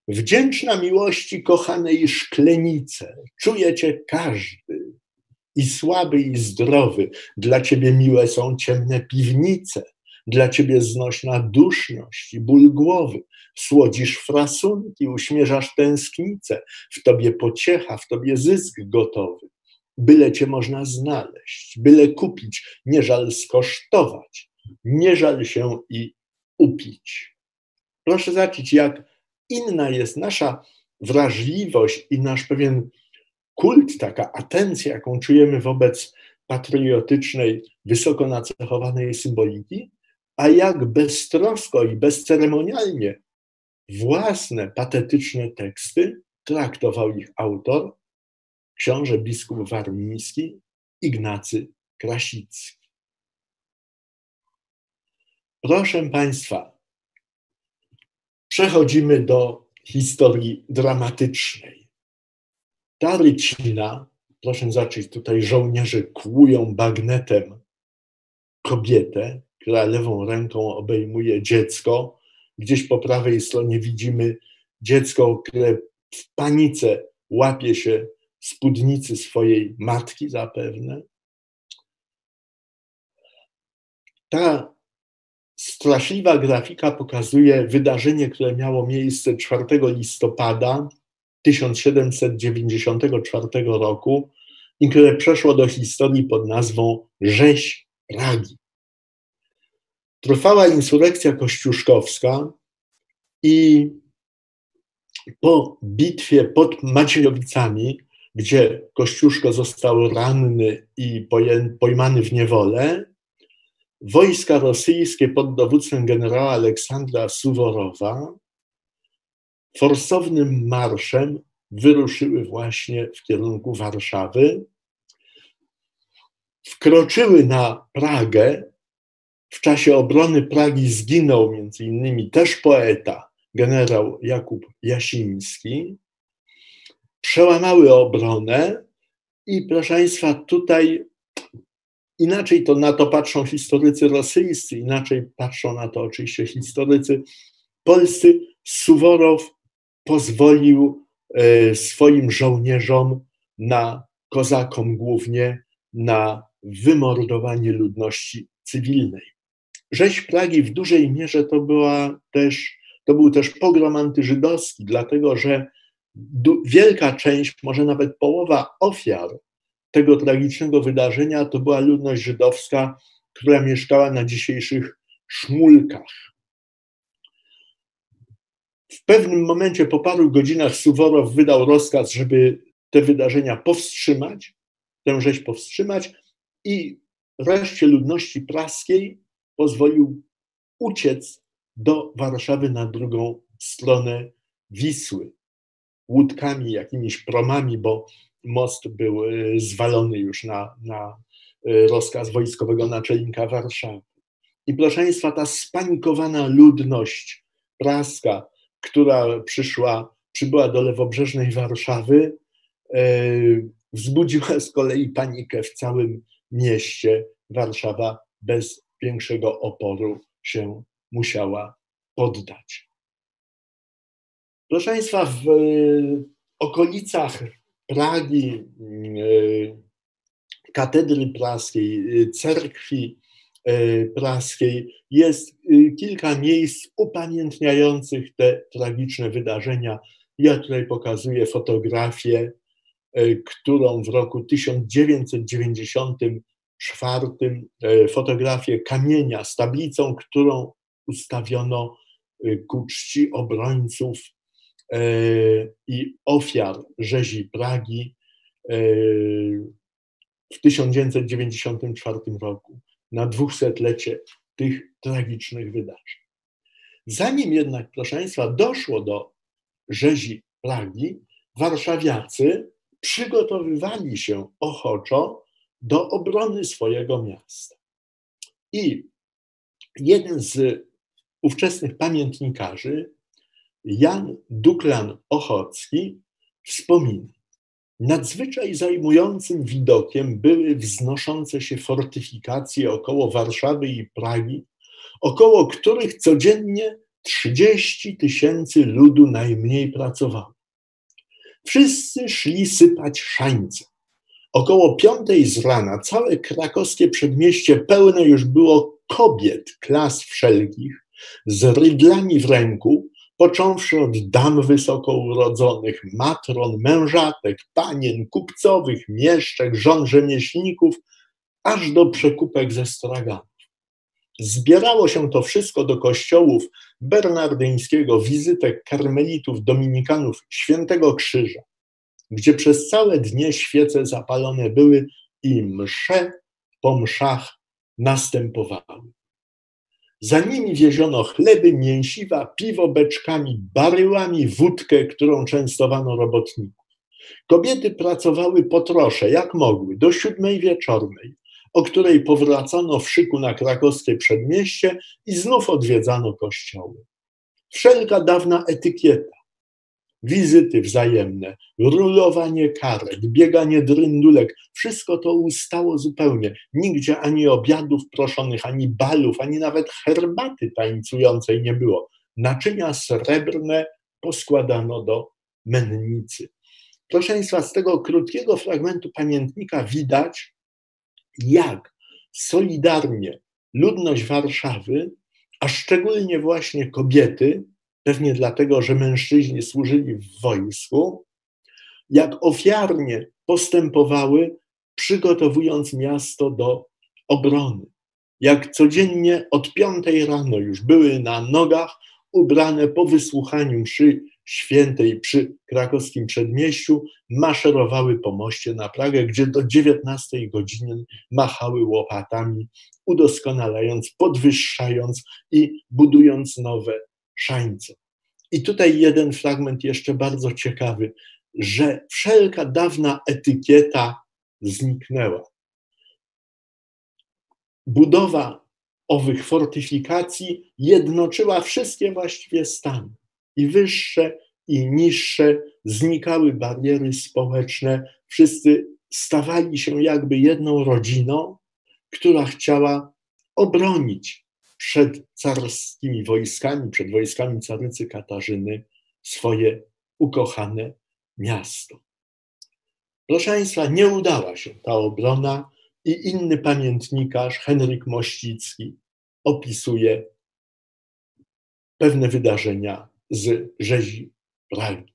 Wdzięczna miłości kochanej szklenice, czujecie każdy, i słaby, i zdrowy. Dla ciebie miłe są ciemne piwnice, dla ciebie znośna duszność i ból głowy. Słodzisz frasunki, uśmierzasz tęsknicę, w tobie pociecha, w tobie zysk gotowy. Byle cię można znaleźć, byle kupić, nie żal skosztować, nie żal się i upić. Proszę zobaczyć, jak inna jest nasza wrażliwość i nasz pewien kult, taka atencja, jaką czujemy wobec patriotycznej, wysoko nacechowanej symboliki, a jak beztrosko i bezceremonialnie własne patetyczne teksty traktował ich autor, książę biskup warmiński Ignacy Krasicki. Proszę Państwa, przechodzimy do historii dramatycznej. Ta rycina, proszę zacząć, tutaj żołnierze kłują bagnetem kobietę, która lewą ręką obejmuje dziecko. Gdzieś po prawej stronie widzimy dziecko, które w panice łapie się spódnicy swojej matki zapewne. Ta straszliwa grafika pokazuje wydarzenie, które miało miejsce 4 listopada 1794 roku i które przeszło do historii pod nazwą Rzeź Pragi. Trwała insurekcja kościuszkowska i po bitwie pod Maciejowicami, gdzie Kościuszko został ranny i pojmany w niewolę, wojska rosyjskie pod dowództwem generała Aleksandra Suworowa forsownym marszem wyruszyły właśnie w kierunku Warszawy, wkroczyły na Pragę. W czasie obrony Pragi zginął między innymi też poeta, generał Jakub Jasiński. Przełamały obronę i proszę Państwa, tutaj inaczej to na to patrzą historycy rosyjscy, inaczej patrzą na to oczywiście historycy polscy. Suworow pozwolił e, swoim żołnierzom na kozakom głównie na wymordowanie ludności cywilnej. Rzeź Pragi w dużej mierze to, była też, to był też pogrom antyżydowski, dlatego że wielka część, może nawet połowa ofiar tego tragicznego wydarzenia to była ludność żydowska, która mieszkała na dzisiejszych szmulkach. W pewnym momencie, po paru godzinach, Suworow wydał rozkaz, żeby te wydarzenia powstrzymać, tę rzeź powstrzymać i reszcie ludności praskiej pozwolił uciec do Warszawy na drugą stronę Wisły. Łódkami, jakimiś promami, bo most był e, zwalony już na, na e, rozkaz wojskowego naczelnika Warszawy. I proszę Państwa, ta spanikowana ludność praska, która przyszła, przybyła do lewobrzeżnej Warszawy, e, wzbudziła z kolei panikę w całym mieście. Warszawa bez większego oporu się musiała poddać. Proszę Państwa, w okolicach Pragi, katedry praskiej, cerkwi E, praskiej jest y, kilka miejsc upamiętniających te tragiczne wydarzenia. Ja tutaj pokazuję fotografię, którą w roku 1994, e, fotografię kamienia z tablicą, którą ustawiono ku czci obrońców i ofiar rzezi Pragi w 1994 roku. na dwusetlecie tych tragicznych wydarzeń. Zanim jednak, proszę Państwa, doszło do rzezi Pragi, warszawiacy przygotowywali się ochoczo do obrony swojego miasta. I jeden z ówczesnych pamiętnikarzy, Jan Duklan Ochocki, wspomina, Nadzwyczaj zajmującym widokiem były wznoszące się fortyfikacje około Warszawy i Pragi, około których codziennie 30 tysięcy ludu najmniej pracowało. Wszyscy szli sypać szańce. Około piątej z rana całe krakowskie przedmieście pełne już było kobiet klas wszelkich, z rydlami w ręku, począwszy od dam wysoko urodzonych, matron, mężatek, panien, kupcowych, mieszczek, żon rzemieślników, aż do przekupek ze straganów. Zbierało się to wszystko do kościołów bernardyńskiego, wizytek karmelitów, dominikanów, świętego krzyża, gdzie przez całe dnie świece zapalone były i msze po mszach następowały. Za nimi wieziono chleby, mięsiwa, piwo beczkami, baryłami, wódkę, którą częstowano robotników. Kobiety pracowały po trosze, jak mogły, do siódmej wieczornej, o której powracano w szyku na krakowskie przedmieście i znów odwiedzano kościoły. Wszelka dawna etykieta, wizyty wzajemne, rulowanie karet, bieganie dryndulek, wszystko to ustało zupełnie. Nigdzie ani obiadów proszonych, ani balów, ani nawet herbaty tańcującej nie było. Naczynia srebrne poskładano do mennicy. Proszę Państwa, z tego krótkiego fragmentu pamiętnika widać, jak solidarnie ludność Warszawy, a szczególnie właśnie kobiety, pewnie dlatego, że mężczyźni służyli w wojsku, jak ofiarnie postępowały, przygotowując miasto do obrony. Jak codziennie od piątej rano już były na nogach, ubrane po wysłuchaniu mszy świętej przy krakowskim przedmieściu, maszerowały po moście na Pragę, gdzie do 19 godziny machały łopatami, udoskonalając, podwyższając i budując nowe szańce. I tutaj jeden fragment jeszcze bardzo ciekawy, że wszelka dawna etykieta zniknęła. Budowa owych fortyfikacji jednoczyła wszystkie właściwie stany, i wyższe, i niższe, znikały bariery społeczne, wszyscy stawali się jakby jedną rodziną, która chciała obronić przed carskimi wojskami, przed wojskami carycy Katarzyny swoje ukochane miasto. Proszę Państwa, nie udała się ta obrona i inny pamiętnikarz, Henryk Mościcki, opisuje pewne wydarzenia z rzezi Pragi.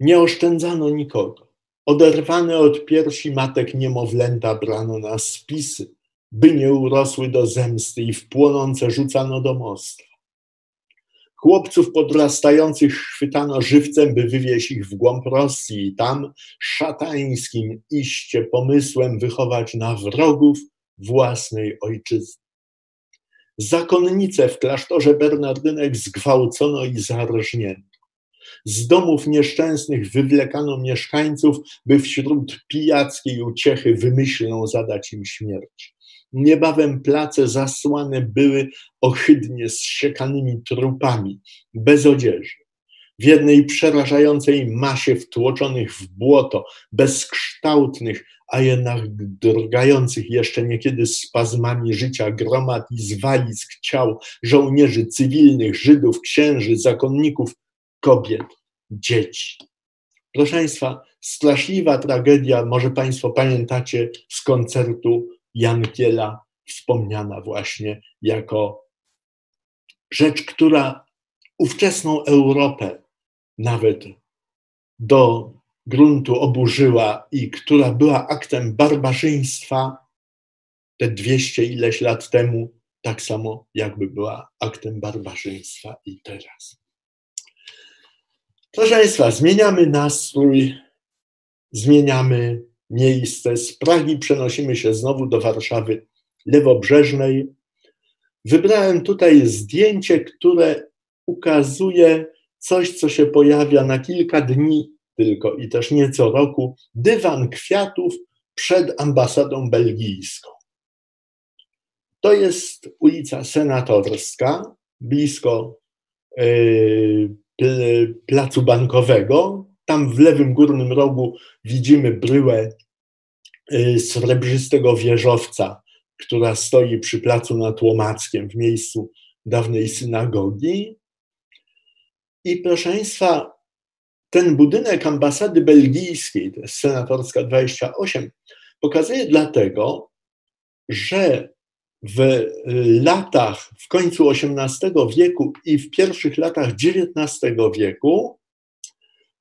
Nie oszczędzano nikogo. Oderwane od piersi matek niemowlęta brano na spisy by nie urosły do zemsty i w płonące rzucano do mostu. Chłopców podrastających chwytano żywcem, by wywieźć ich w głąb Rosji i tam szatańskim iście pomysłem wychować na wrogów własnej ojczyzny. Zakonnice w klasztorze Bernardynek zgwałcono i zarżnięto. Z domów nieszczęsnych wywlekano mieszkańców, by wśród pijackiej uciechy wymyślną zadać im śmierć. Niebawem place zasłane były ohydnie zsiekanymi trupami, bez odzieży. W jednej przerażającej masie wtłoczonych w błoto, bezkształtnych, a jednak drgających jeszcze niekiedy spazmami życia gromad i zwalisk ciał żołnierzy cywilnych, Żydów, księży, zakonników, kobiet, dzieci. Proszę Państwa, straszliwa tragedia, może Państwo pamiętacie z koncertu Jankiela, wspomniana właśnie jako rzecz, która ówczesną Europę nawet do gruntu oburzyła i która była aktem barbarzyństwa te dwieście ileś lat temu, tak samo jakby była aktem barbarzyństwa i teraz. Proszę Państwa, zmieniamy nastrój, zmieniamy miejsce. Z Pragi przenosimy się znowu do Warszawy lewobrzeżnej. Wybrałem tutaj zdjęcie, które ukazuje coś, co się pojawia na kilka dni tylko i też nie co roku. Dywan kwiatów przed ambasadą belgijską. To jest ulica Senatorska, blisko yy, placu bankowego. Tam w lewym górnym rogu widzimy bryłę yy, srebrzystego wieżowca, która stoi przy placu nad Łomackiem w miejscu dawnej synagogi. I proszę Państwa, ten budynek ambasady belgijskiej, to jest senatorska 28, pokazuje dlatego, że w latach, w końcu XVIII wieku i w pierwszych latach XIX wieku,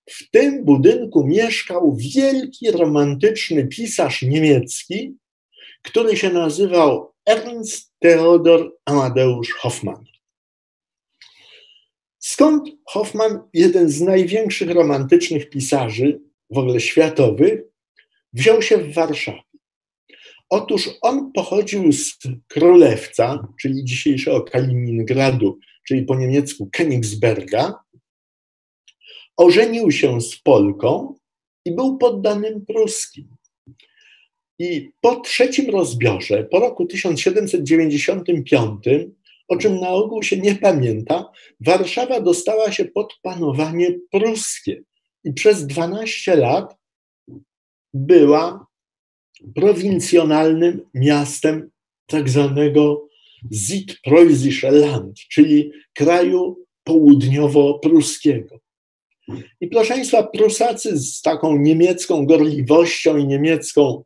w tym budynku mieszkał wielki, romantyczny pisarz niemiecki, który się nazywał Ernst Theodor Amadeusz Hoffmann. Skąd Hoffman, jeden z największych romantycznych pisarzy, w ogóle światowych, wziął się w Warszawie? Otóż on pochodził z Królewca, czyli dzisiejszego Kaliningradu, czyli po niemiecku Königsberga, ożenił się z Polką i był poddanym pruskim. I po trzecim rozbiorze, po roku 1795, o czym na ogół się nie pamięta, Warszawa dostała się pod panowanie pruskie i przez 12 lat była prowincjonalnym miastem tak zwanego Südpreußische Land, czyli kraju południowo-pruskiego. I proszę Państwa, Prusacy z taką niemiecką gorliwością i niemiecką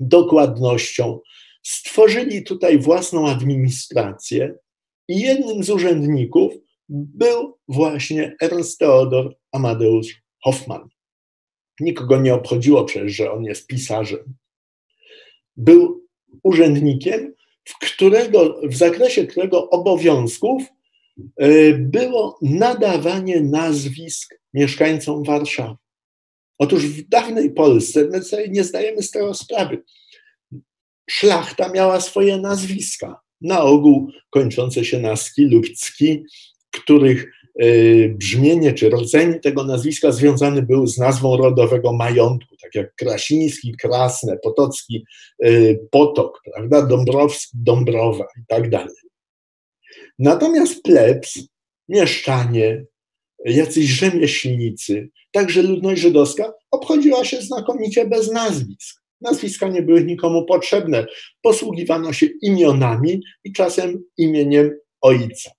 dokładnością stworzyli tutaj własną administrację i jednym z urzędników był właśnie Ernst Theodor Amadeusz Hoffmann. Nikogo nie obchodziło przecież, że on jest pisarzem. Był urzędnikiem, w, którego, w zakresie którego obowiązków było nadawanie nazwisk mieszkańcom Warszawy. Otóż w dawnej Polsce, my sobie nie zdajemy z tego sprawy, szlachta miała swoje nazwiska, na ogół kończące się na ski lub cki, których e, brzmienie czy rodzenie tego nazwiska związany był z nazwą rodowego majątku, tak jak Krasiński, Krasne, Potocki, e, Potok, prawda, Dąbrowski, Dąbrowa i tak dalej. Natomiast plebs, mieszczanie, jacyś rzemieślnicy, także ludność żydowska obchodziła się znakomicie bez nazwisk. Nazwiska nie były nikomu potrzebne. Posługiwano się imionami i czasem imieniem ojca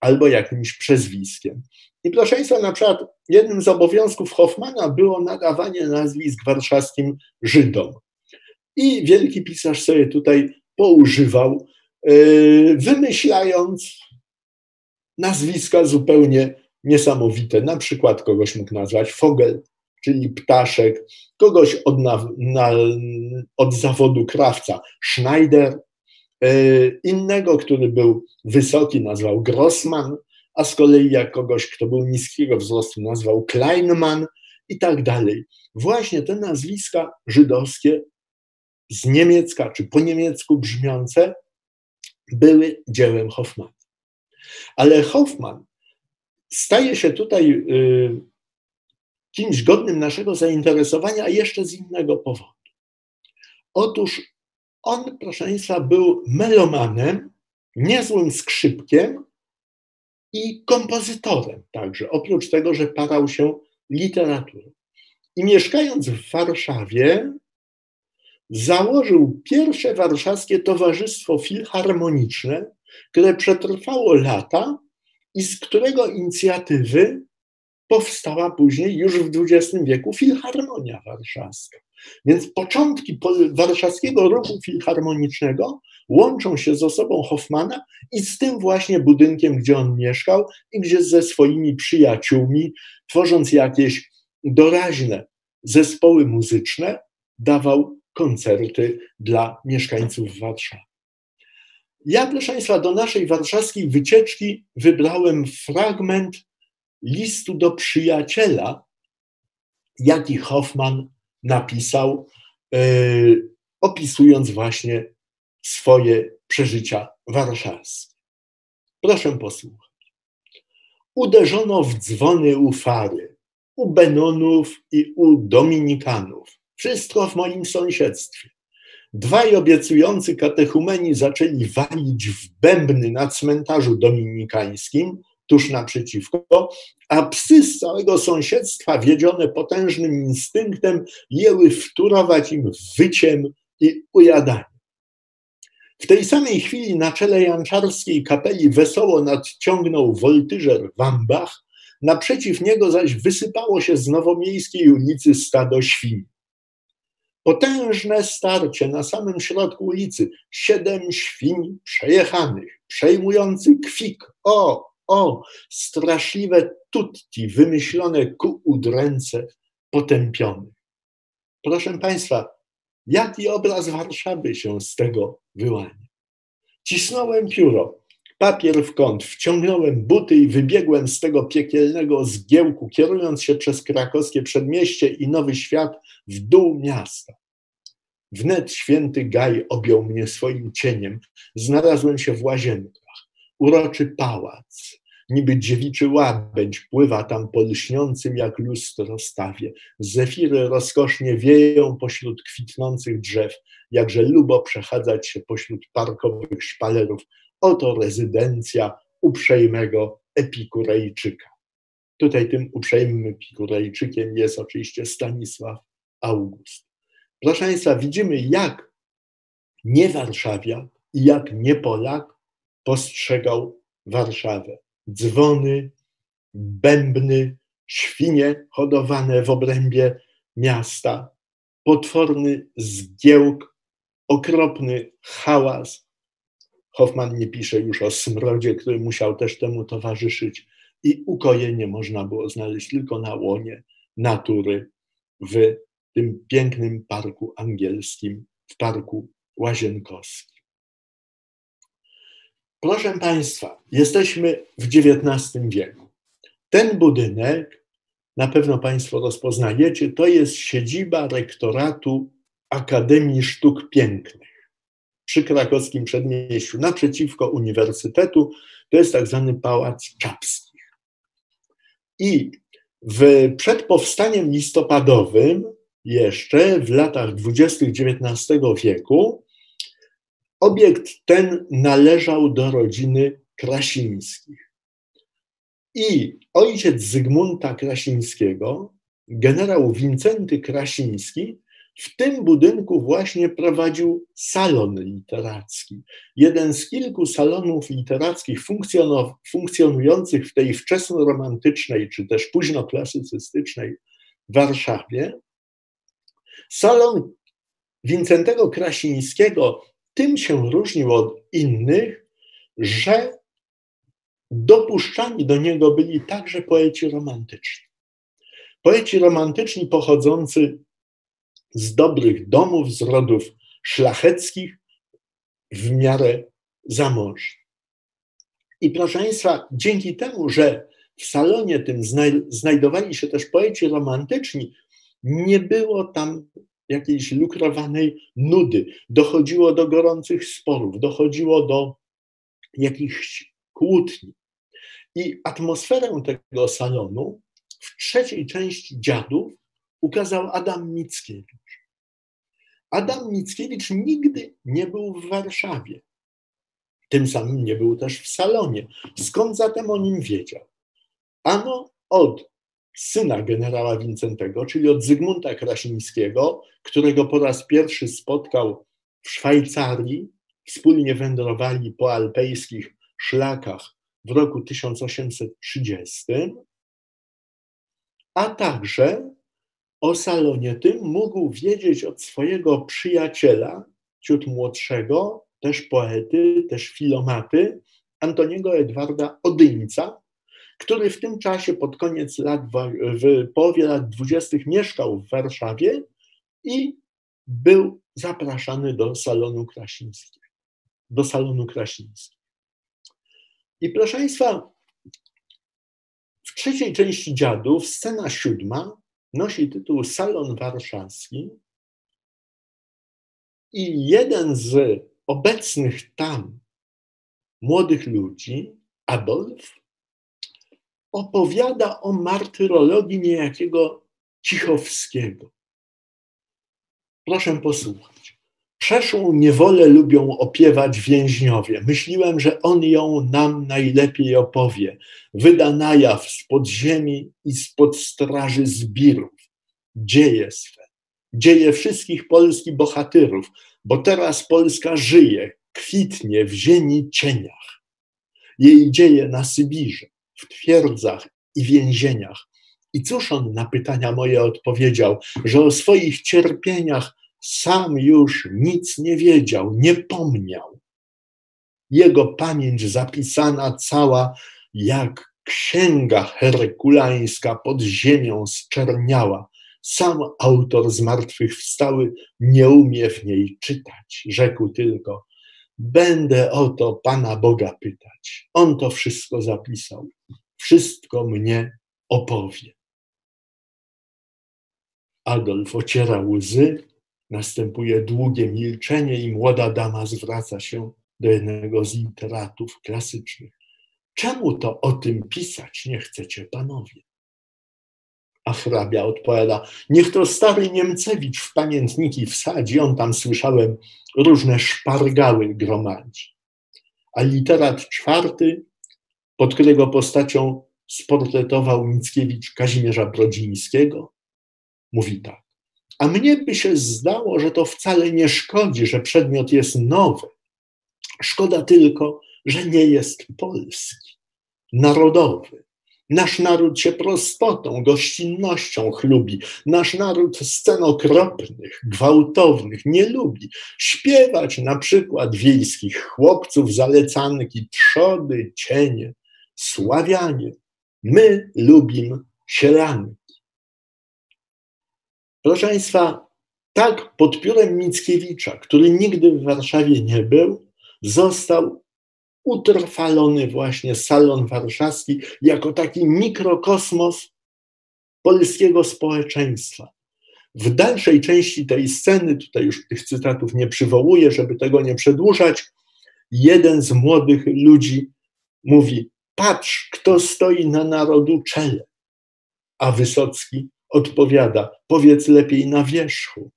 albo jakimś przezwiskiem. I proszę Państwa, na przykład jednym z obowiązków Hoffmana było nadawanie nazwisk warszawskim Żydom. I wielki pisarz sobie tutaj poużywał, wymyślając nazwiska zupełnie niesamowite. Na przykład kogoś mógł nazwać Fogel, czyli ptaszek, kogoś od, na, na, od zawodu krawca Schneider, e, innego, który był wysoki, nazwał Grossman, a z kolei jak kogoś, kto był niskiego wzrostu, nazwał Kleinman i tak dalej. Właśnie te nazwiska żydowskie z niemiecka czy po niemiecku brzmiące były dziełem Hoffmana. Ale Hoffman staje się tutaj y, kimś godnym naszego zainteresowania, a jeszcze z innego powodu. Otóż on, proszę Państwa, był melomanem, niezłym skrzypkiem i kompozytorem także, oprócz tego, że parał się literaturą. I mieszkając w Warszawie, założył pierwsze warszawskie Towarzystwo Filharmoniczne, które przetrwało lata i z którego inicjatywy powstała później już w XX wieku Filharmonia Warszawska. Więc początki warszawskiego ruchu filharmonicznego łączą się z osobą Hoffmana i z tym właśnie budynkiem, gdzie on mieszkał i gdzie ze swoimi przyjaciółmi, tworząc jakieś doraźne zespoły muzyczne, dawał koncerty dla mieszkańców Warszawy. Ja, proszę Państwa, do naszej warszawskiej wycieczki wybrałem fragment listu do przyjaciela, jaki Hoffman napisał, opisując właśnie swoje przeżycia warszawskie. Proszę posłuchać. Uderzono w dzwony u Fary, u Benonów i u Dominikanów. Wszystko w moim sąsiedztwie. Dwaj obiecujący katechumeni zaczęli walić w bębny na cmentarzu dominikańskim, tuż naprzeciwko, a psy z całego sąsiedztwa, wiedzione potężnym instynktem, jęły wturować im wyciem i ujadaniem. W tej samej chwili na czele janczarskiej kapeli wesoło nadciągnął woltyżer Wambach, naprzeciw niego zaś wysypało się z nowomiejskiej ulicy stado świń. Potężne starcie na samym środku ulicy, siedem świń przejechanych, przejmujący kwik. O, o, straszliwe tutti wymyślone ku udręce potępionych. Proszę Państwa, jaki obraz Warszawy się z tego wyłania? Cisnąłem pióro, papier w kąt, wciągnąłem buty i wybiegłem z tego piekielnego zgiełku, kierując się przez krakowskie przedmieście i Nowy Świat w dół miasta. Wnet święty Gaj objął mnie swoim cieniem. Znalazłem się w łazienkach. Uroczy pałac, niby dziewiczy łabędź pływa tam po lśniącym jak lustro stawie. Zefiry rozkosznie wieją pośród kwitnących drzew, jakże lubo przechadzać się pośród parkowych szpalerów. Oto rezydencja uprzejmego epikurejczyka. Tutaj tym uprzejmym epikurejczykiem jest oczywiście Stanisław August. Proszę Państwa, widzimy, jak nie Warszawia i jak nie Polak postrzegał Warszawę. Dzwony, bębny, świnie hodowane w obrębie miasta, potworny zgiełk, okropny hałas. Hoffman nie pisze już o smrodzie, który musiał też temu towarzyszyć, i ukojenie można było znaleźć tylko na łonie natury w tym pięknym parku angielskim, w parku łazienkowskim. Proszę Państwa, jesteśmy w XIX wieku. Ten budynek, na pewno Państwo rozpoznajecie, to jest siedziba rektoratu Akademii Sztuk Pięknych przy krakowskim przedmieściu, naprzeciwko uniwersytetu. To jest tak zwany Pałac Czapskich. I w, przed powstaniem listopadowym jeszcze w latach dwudziestych XIX wieku obiekt ten należał do rodziny Krasińskich. I ojciec Zygmunta Krasińskiego, generał Wincenty Krasiński, w tym budynku właśnie prowadził salon literacki. Jeden z kilku salonów literackich funkcjonujących w tej wczesnoromantycznej czy też późnoklasycystycznej Warszawie. Salon Wincentego Krasińskiego tym się różnił od innych, że dopuszczani do niego byli także poeci romantyczni. Poeci romantyczni pochodzący z dobrych domów, z rodów szlacheckich, w miarę zamożnych. I proszę Państwa, dzięki temu, że w salonie tym znajdowali się też poeci romantyczni, nie było tam jakiejś lukrowanej nudy. Dochodziło do gorących sporów, dochodziło do jakichś kłótni. I atmosferę tego salonu w trzeciej części Dziadów ukazał Adam Mickiewicz. Adam Mickiewicz nigdy nie był w Warszawie. Tym samym nie był też w salonie. Skąd zatem o nim wiedział? Ano od syna generała Wincentego, czyli od Zygmunta Krasińskiego, którego po raz pierwszy spotkał w Szwajcarii. Wspólnie wędrowali po alpejskich szlakach w roku 1830, a także o salonie tym mógł wiedzieć od swojego przyjaciela, ciut młodszego, też poety, też filomaty, Antoniego Edwarda Odyńca, który w tym czasie pod koniec lat, w połowie lat dwudziestych mieszkał w Warszawie i był zapraszany do salonu Krasińskiego. Do salonu Krasińskiego. I proszę Państwa, w trzeciej części dziadów, scena siódma, nosi tytuł Salon Warszawski i jeden z obecnych tam młodych ludzi, Adolf, opowiada o martyrologii niejakiego Cichowskiego. Proszę posłuchać. Przeszłą niewolę lubią opiewać więźniowie. Myśliłem, że on ją nam najlepiej opowie. Wyda na jaw spod ziemi i spod straży zbirów. Dzieje swe. Dzieje wszystkich polskich bohatyrów, bo teraz Polska żyje, kwitnie w ziemi cieniach. Jej dzieje na Sybirze, w twierdzach i więzieniach. I cóż on na pytania moje odpowiedział, że o swoich cierpieniach sam już nic nie wiedział, nie pomniał. Jego pamięć zapisana cała jak księga herkulańska pod ziemią zczerniała. Sam autor zmartwychwstały nie umie w niej czytać. Rzekł tylko, będę o to Pana Boga pytać. On to wszystko zapisał. Wszystko mnie opowie. Adolf ociera łzy, następuje długie milczenie i młoda dama zwraca się do jednego z literatów klasycznych. Czemu to o tym pisać nie chcecie, panowie? A hrabia odpowiada, niech to stary Niemcewicz w pamiętniki wsadzi, on tam słyszałem różne szpargały gromadzi. A literat czwarty, pod którego postacią sportretował Mickiewicz Kazimierza Brodzińskiego, mówi tak. A mnie by się zdało, że to wcale nie szkodzi, że przedmiot jest nowy. Szkoda tylko, że nie jest polski, narodowy. Nasz naród się prostotą, gościnnością chlubi. Nasz naród scen okropnych, gwałtownych nie lubi. Śpiewać na przykład wiejskich chłopców zalecanych i trzody, cienie, sławianie. My lubimy sielany. Proszę Państwa, tak pod piórem Mickiewicza, który nigdy w Warszawie nie był, został utrwalony właśnie salon warszawski jako taki mikrokosmos polskiego społeczeństwa. W dalszej części tej sceny, tutaj już tych cytatów nie przywołuję, żeby tego nie przedłużać, jeden z młodych ludzi mówi: Patrz, kto stoi na narodu czele. A Wysocki odpowiada: Powiedz lepiej na wierzchu.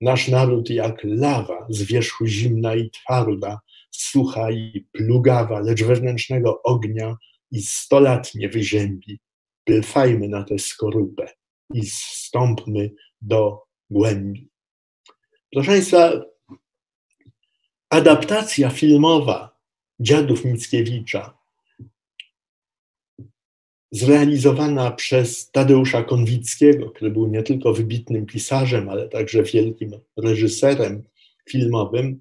Nasz naród jak lawa, z wierzchu zimna i twarda, sucha i plugawa, lecz wewnętrznego ognia i sto lat nie wyziębi. Plfajmy na tę skorupę i stąpmy do głębi. Proszę Państwa, adaptacja filmowa Dziadów Mickiewicza zrealizowana przez Tadeusza Konwickiego, który był nie tylko wybitnym pisarzem, ale także wielkim reżyserem filmowym,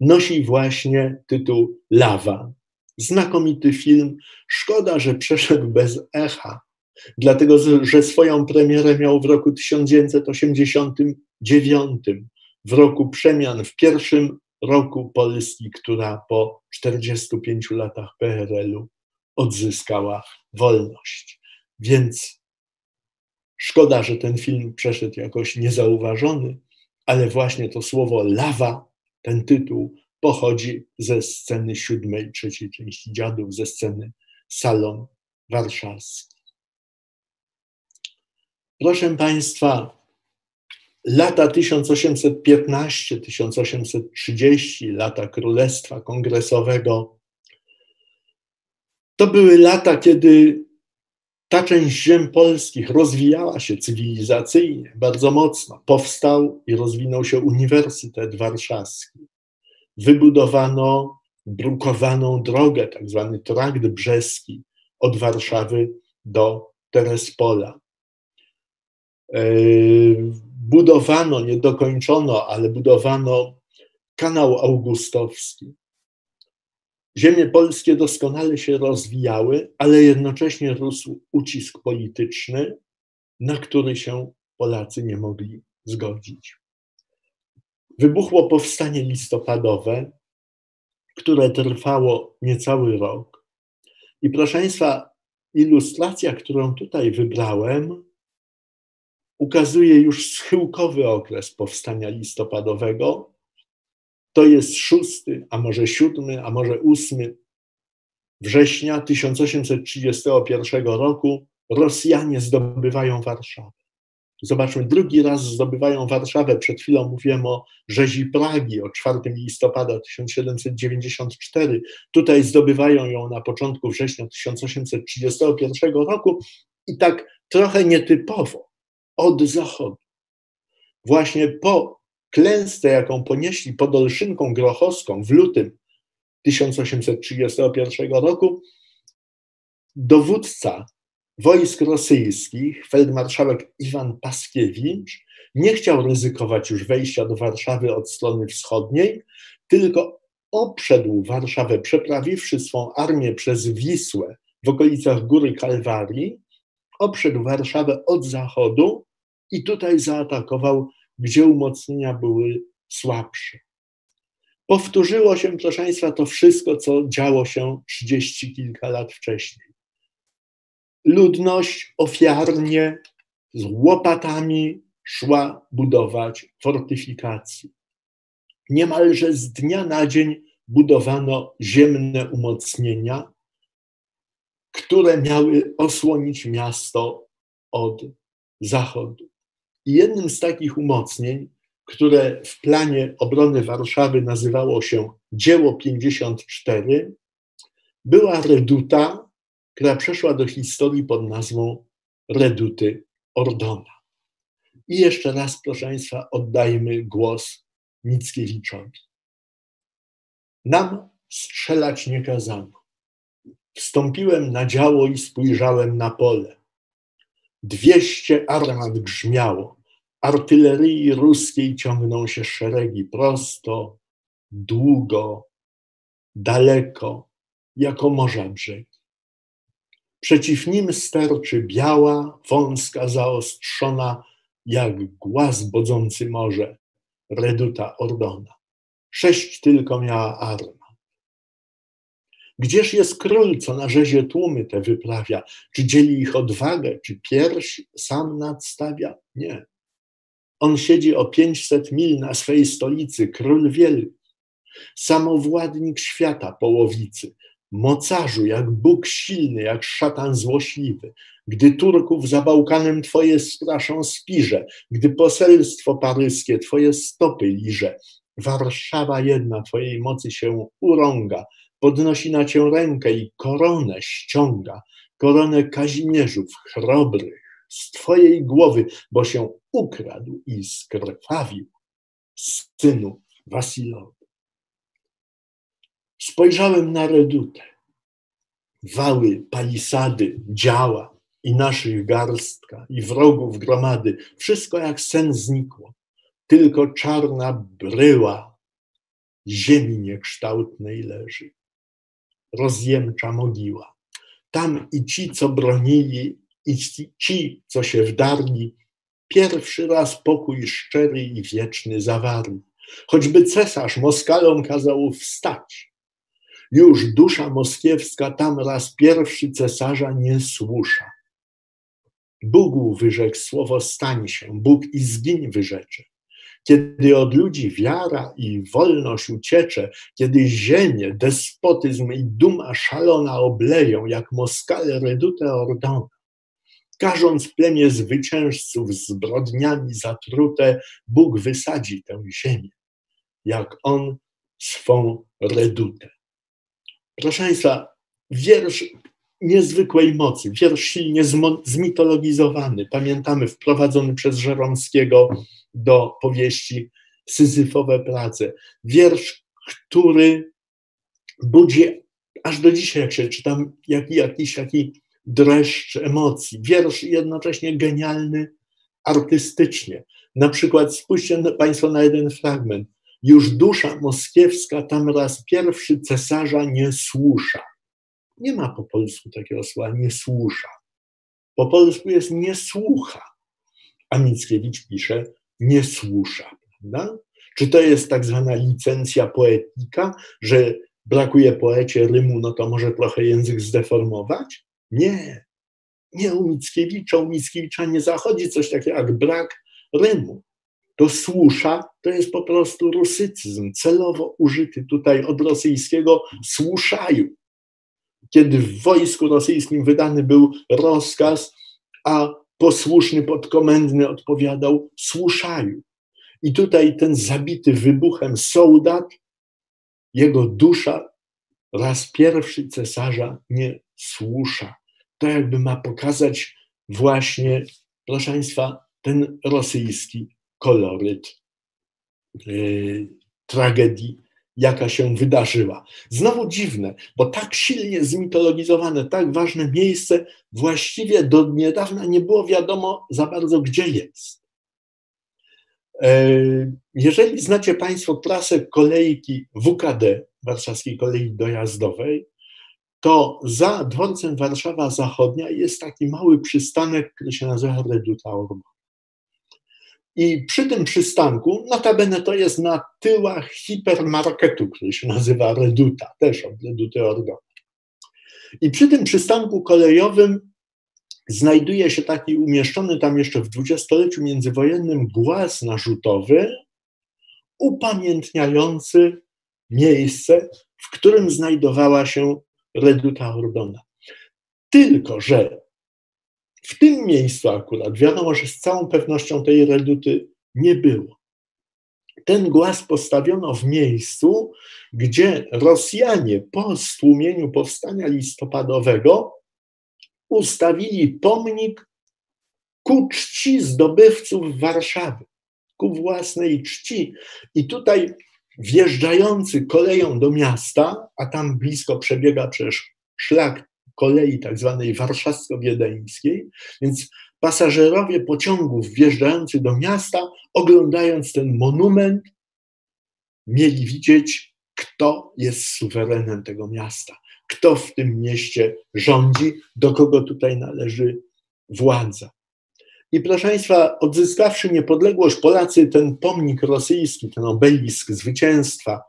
nosi właśnie tytuł Lawa. Znakomity film. Szkoda, że przeszedł bez echa, dlatego że swoją premierę miał w roku 1989, w roku przemian, w pierwszym roku Polski, która po 45 latach PRL-u odzyskała wolność. Więc szkoda, że ten film przeszedł jakoś niezauważony, ale właśnie to słowo lawa, ten tytuł pochodzi ze sceny siódmej, trzeciej części Dziadów, ze sceny Salon Warszawski. Proszę Państwa, lata 1815-1830, lata Królestwa Kongresowego, to były lata, kiedy ta część ziem polskich rozwijała się cywilizacyjnie bardzo mocno. Powstał i rozwinął się Uniwersytet Warszawski. Wybudowano brukowaną drogę, tak zwany trakt brzeski od Warszawy do Terespola. E, budowano, nie dokończono, ale budowano kanał augustowski. Ziemie polskie doskonale się rozwijały, ale jednocześnie rósł ucisk polityczny, na który się Polacy nie mogli zgodzić. Wybuchło powstanie listopadowe, które trwało niecały rok. I proszę Państwa, ilustracja, którą tutaj wybrałem, ukazuje już schyłkowy okres powstania listopadowego. To jest szósty, a może siódmy, a może ósmy września 1831 roku. Rosjanie zdobywają Warszawę. Zobaczmy, drugi raz zdobywają Warszawę. Przed chwilą mówiłem o rzezi Pragi, o 4 listopada 1794. Tutaj zdobywają ją na początku września 1831 roku i tak trochę nietypowo od zachodu. Właśnie po klęsce, jaką ponieśli pod Olszynką Grochowską w lutym 1831 roku, dowódca wojsk rosyjskich, feldmarszałek Iwan Paskiewicz, nie chciał ryzykować już wejścia do Warszawy od strony wschodniej, tylko obszedł Warszawę, przeprawiwszy swą armię przez Wisłę w okolicach Góry Kalwarii, obszedł Warszawę od zachodu i tutaj zaatakował, gdzie umocnienia były słabsze. Powtórzyło się, proszę Państwa, to wszystko, co działo się trzydzieści kilka lat wcześniej. Ludność ofiarnie z łopatami szła budować fortyfikacje. Niemalże z dnia na dzień budowano ziemne umocnienia, które miały osłonić miasto od zachodu. I jednym z takich umocnień, które w planie obrony Warszawy nazywało się Dzieło 54, była reduta, która przeszła do historii pod nazwą Reduty Ordona. I jeszcze raz, proszę Państwa, oddajmy głos Mickiewiczowi. Nam strzelać nie kazano. Wstąpiłem na działo i spojrzałem na pole. Dwieście armat grzmiało. Artylerii ruskiej ciągną się szeregi prosto, długo, daleko, jako morza brzeg. Przeciw nim sterczy biała, wąska, zaostrzona, jak głaz bodzący morze, reduta Ordona. Sześć tylko miała arm. Gdzież jest król, co na rzezie tłumy te wyprawia? Czy dzieli ich odwagę, czy pierś sam nadstawia? Nie. On siedzi o pięćset mil na swej stolicy, król wielki, samowładnik świata połowicy, mocarzu, jak Bóg silny, jak szatan złośliwy. Gdy Turków za Bałkanem twoje straszą spirze, gdy poselstwo paryskie twoje stopy liże, Warszawa jedna twojej mocy się urąga, podnosi na cię rękę i koronę ściąga, koronę Kazimierzów chrobrych z twojej głowy, bo się ukradł i skrwawił synu Wasilowy. Spojrzałem na redutę, wały, palisady, działa i naszych garstka, i wrogów gromady, wszystko jak sen znikło, tylko czarna bryła ziemi niekształtnej leży rozjemcza mogiła. Tam i ci, co bronili, i ci, co się wdarli, pierwszy raz pokój szczery i wieczny zawarli. Choćby cesarz Moskalom kazał wstać. Już dusza moskiewska tam raz pierwszy cesarza nie słusza. Bóg wyrzekł słowo stań się, Bóg i zgiń wyrzecze. Kiedy od ludzi wiara i wolność uciecze, kiedy ziemię, despotyzm i duma szalona obleją, jak moskale redute Ordona, każąc plemię zwycięzców zbrodniami zatrute, Bóg wysadzi tę ziemię, jak On swą redutę. Proszę Państwa, wiersz niezwykłej mocy, wiersz silnie zmitologizowany, pamiętamy, wprowadzony przez Żeromskiego do powieści Syzyfowe prace. Wiersz, który budzi aż do dzisiaj, jak się czytam, jak, jakiś taki dreszcz emocji. Wiersz jednocześnie genialny artystycznie. Na przykład spójrzcie Państwo na jeden fragment. Już dusza moskiewska tam raz pierwszy cesarza nie słusza. Nie ma po polsku takiego słowa, nie słusza. Po polsku jest nie słucha. A Mickiewicz pisze, nie słusza. Prawda? Czy to jest tak zwana licencja poetyka, że brakuje poecie rymu, no to może trochę język zdeformować? Nie. nie u Mickiewicza, u Mickiewicza nie zachodzi coś takiego jak brak rymu. To słusza to jest po prostu rusycyzm, celowo użyty tutaj od rosyjskiego słuszaju. Kiedy w wojsku rosyjskim wydany był rozkaz, a posłuszny podkomendny odpowiadał słuszaju. I tutaj ten zabity wybuchem soldat, jego dusza raz pierwszy cesarza nie słusza. To jakby ma pokazać właśnie, proszę Państwa, ten rosyjski koloryt yy, tragedii, jaka się wydarzyła. Znowu dziwne, bo tak silnie zmitologizowane, tak ważne miejsce, właściwie do niedawna nie było wiadomo za bardzo, gdzie jest. Yy, jeżeli znacie Państwo trasę kolejki WKD, Warszawskiej Kolei Dojazdowej, to za dworcem Warszawa Zachodnia jest taki mały przystanek, który się nazywa Reduta Orma. I przy tym przystanku, notabene to jest na tyłach hipermarketu, który się nazywa Reduta, też od Reduty Orgona. I przy tym przystanku kolejowym znajduje się taki umieszczony tam jeszcze w dwudziestoleciu międzywojennym głaz narzutowy, upamiętniający miejsce, w którym znajdowała się Reduta Ordona. Tylko, że w tym miejscu akurat wiadomo, że z całą pewnością tej reduty nie było. Ten głaz postawiono w miejscu, gdzie Rosjanie po stłumieniu powstania listopadowego ustawili pomnik ku czci zdobywców Warszawy, ku własnej czci. I tutaj wjeżdżający koleją do miasta, a tam blisko przebiega przecież szlak kolei tak zwanej warszawsko-wiedeńskiej, więc pasażerowie pociągów wjeżdżający do miasta, oglądając ten monument, mieli widzieć, kto jest suwerenem tego miasta, kto w tym mieście rządzi, do kogo tutaj należy władza. I proszę Państwa, odzyskawszy niepodległość, Polacy ten pomnik rosyjski, ten obelisk zwycięstwa,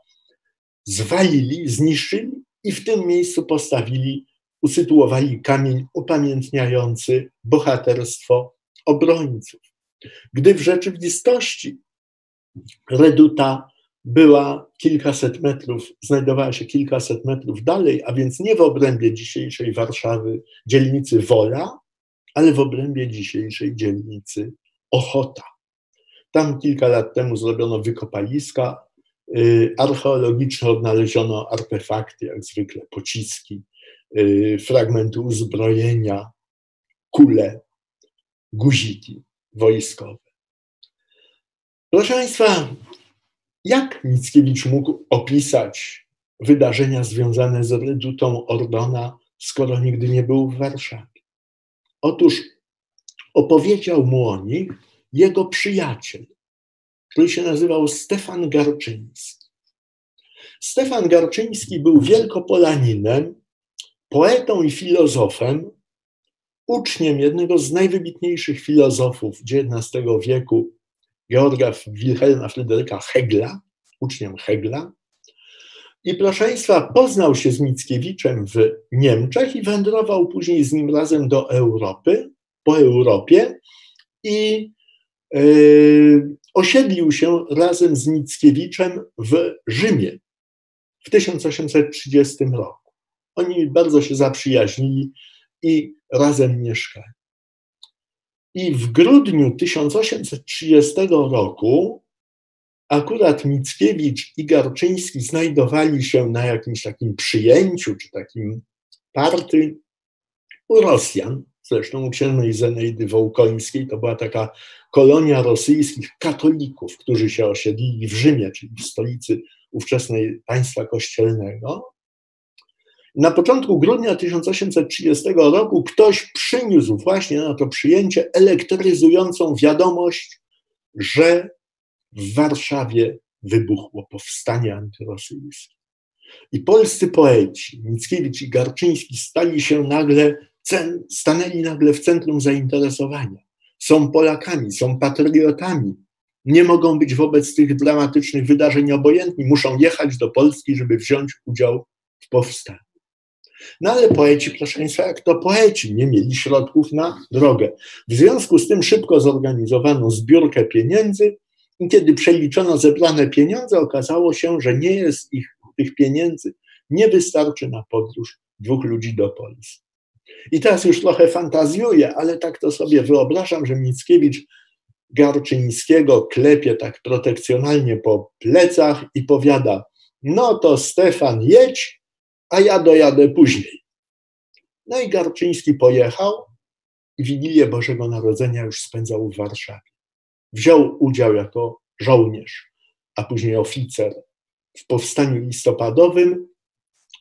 zwalili, zniszczyli i w tym miejscu postawili usytuowali kamień upamiętniający bohaterstwo obrońców. Gdy w rzeczywistości reduta była kilkaset metrów, znajdowała się kilkaset metrów dalej, a więc nie w obrębie dzisiejszej Warszawy, dzielnicy Wola, ale w obrębie dzisiejszej dzielnicy Ochota. Tam kilka lat temu zrobiono wykopaliska y, archeologiczne, odnaleziono artefakty, jak zwykle pociski, fragmenty uzbrojenia, kule, guziki wojskowe. Proszę Państwa, jak Mickiewicz mógł opisać wydarzenia związane z redutą Ordona, skoro nigdy nie był w Warszawie? Otóż opowiedział mu o nich jego przyjaciel, który się nazywał Stefan Garczyński. Stefan Garczyński był wielkopolaninem, poetą i filozofem, uczniem jednego z najwybitniejszych filozofów XIX wieku, Georga Wilhelma Fryderyka Hegla, uczniem Hegla. I proszę Państwa, poznał się z Mickiewiczem w Niemczech i wędrował później z nim razem do Europy, po Europie i yy, osiedlił się razem z Mickiewiczem w Rzymie w 1830 roku. Oni bardzo się zaprzyjaźnili i razem mieszkali. I w grudniu 1830 roku akurat Mickiewicz i Garczyński znajdowali się na jakimś takim przyjęciu, czy takim party u Rosjan, zresztą u księżnej Zenejdy Wołkońskiej, to była taka kolonia rosyjskich katolików, którzy się osiedlili w Rzymie, czyli w stolicy ówczesnej państwa kościelnego. Na początku grudnia 1830 roku ktoś przyniósł właśnie na to przyjęcie elektryzującą wiadomość, że w Warszawie wybuchło powstanie antyrosyjskie. I polscy poeci, Mickiewicz i Garczyński, stali się nagle, stanęli nagle w centrum zainteresowania. Są Polakami, są patriotami. Nie mogą być wobec tych dramatycznych wydarzeń obojętni, muszą jechać do Polski, żeby wziąć udział w powstaniu. No ale poeci, proszę Państwa, jak to poeci, nie mieli środków na drogę. W związku z tym szybko zorganizowano zbiórkę pieniędzy i kiedy przeliczono zebrane pieniądze, okazało się, że nie jest ich tych pieniędzy, nie wystarczy na podróż dwóch ludzi do Polski. I teraz już trochę fantazjuję, ale tak to sobie wyobrażam, że Mickiewicz Garczyńskiego klepie tak protekcjonalnie po plecach i powiada: No to Stefan, jedź, a ja dojadę później. No i Garczyński pojechał i Wigilię Bożego Narodzenia już spędzał w Warszawie. Wziął udział jako żołnierz, a później oficer w powstaniu listopadowym,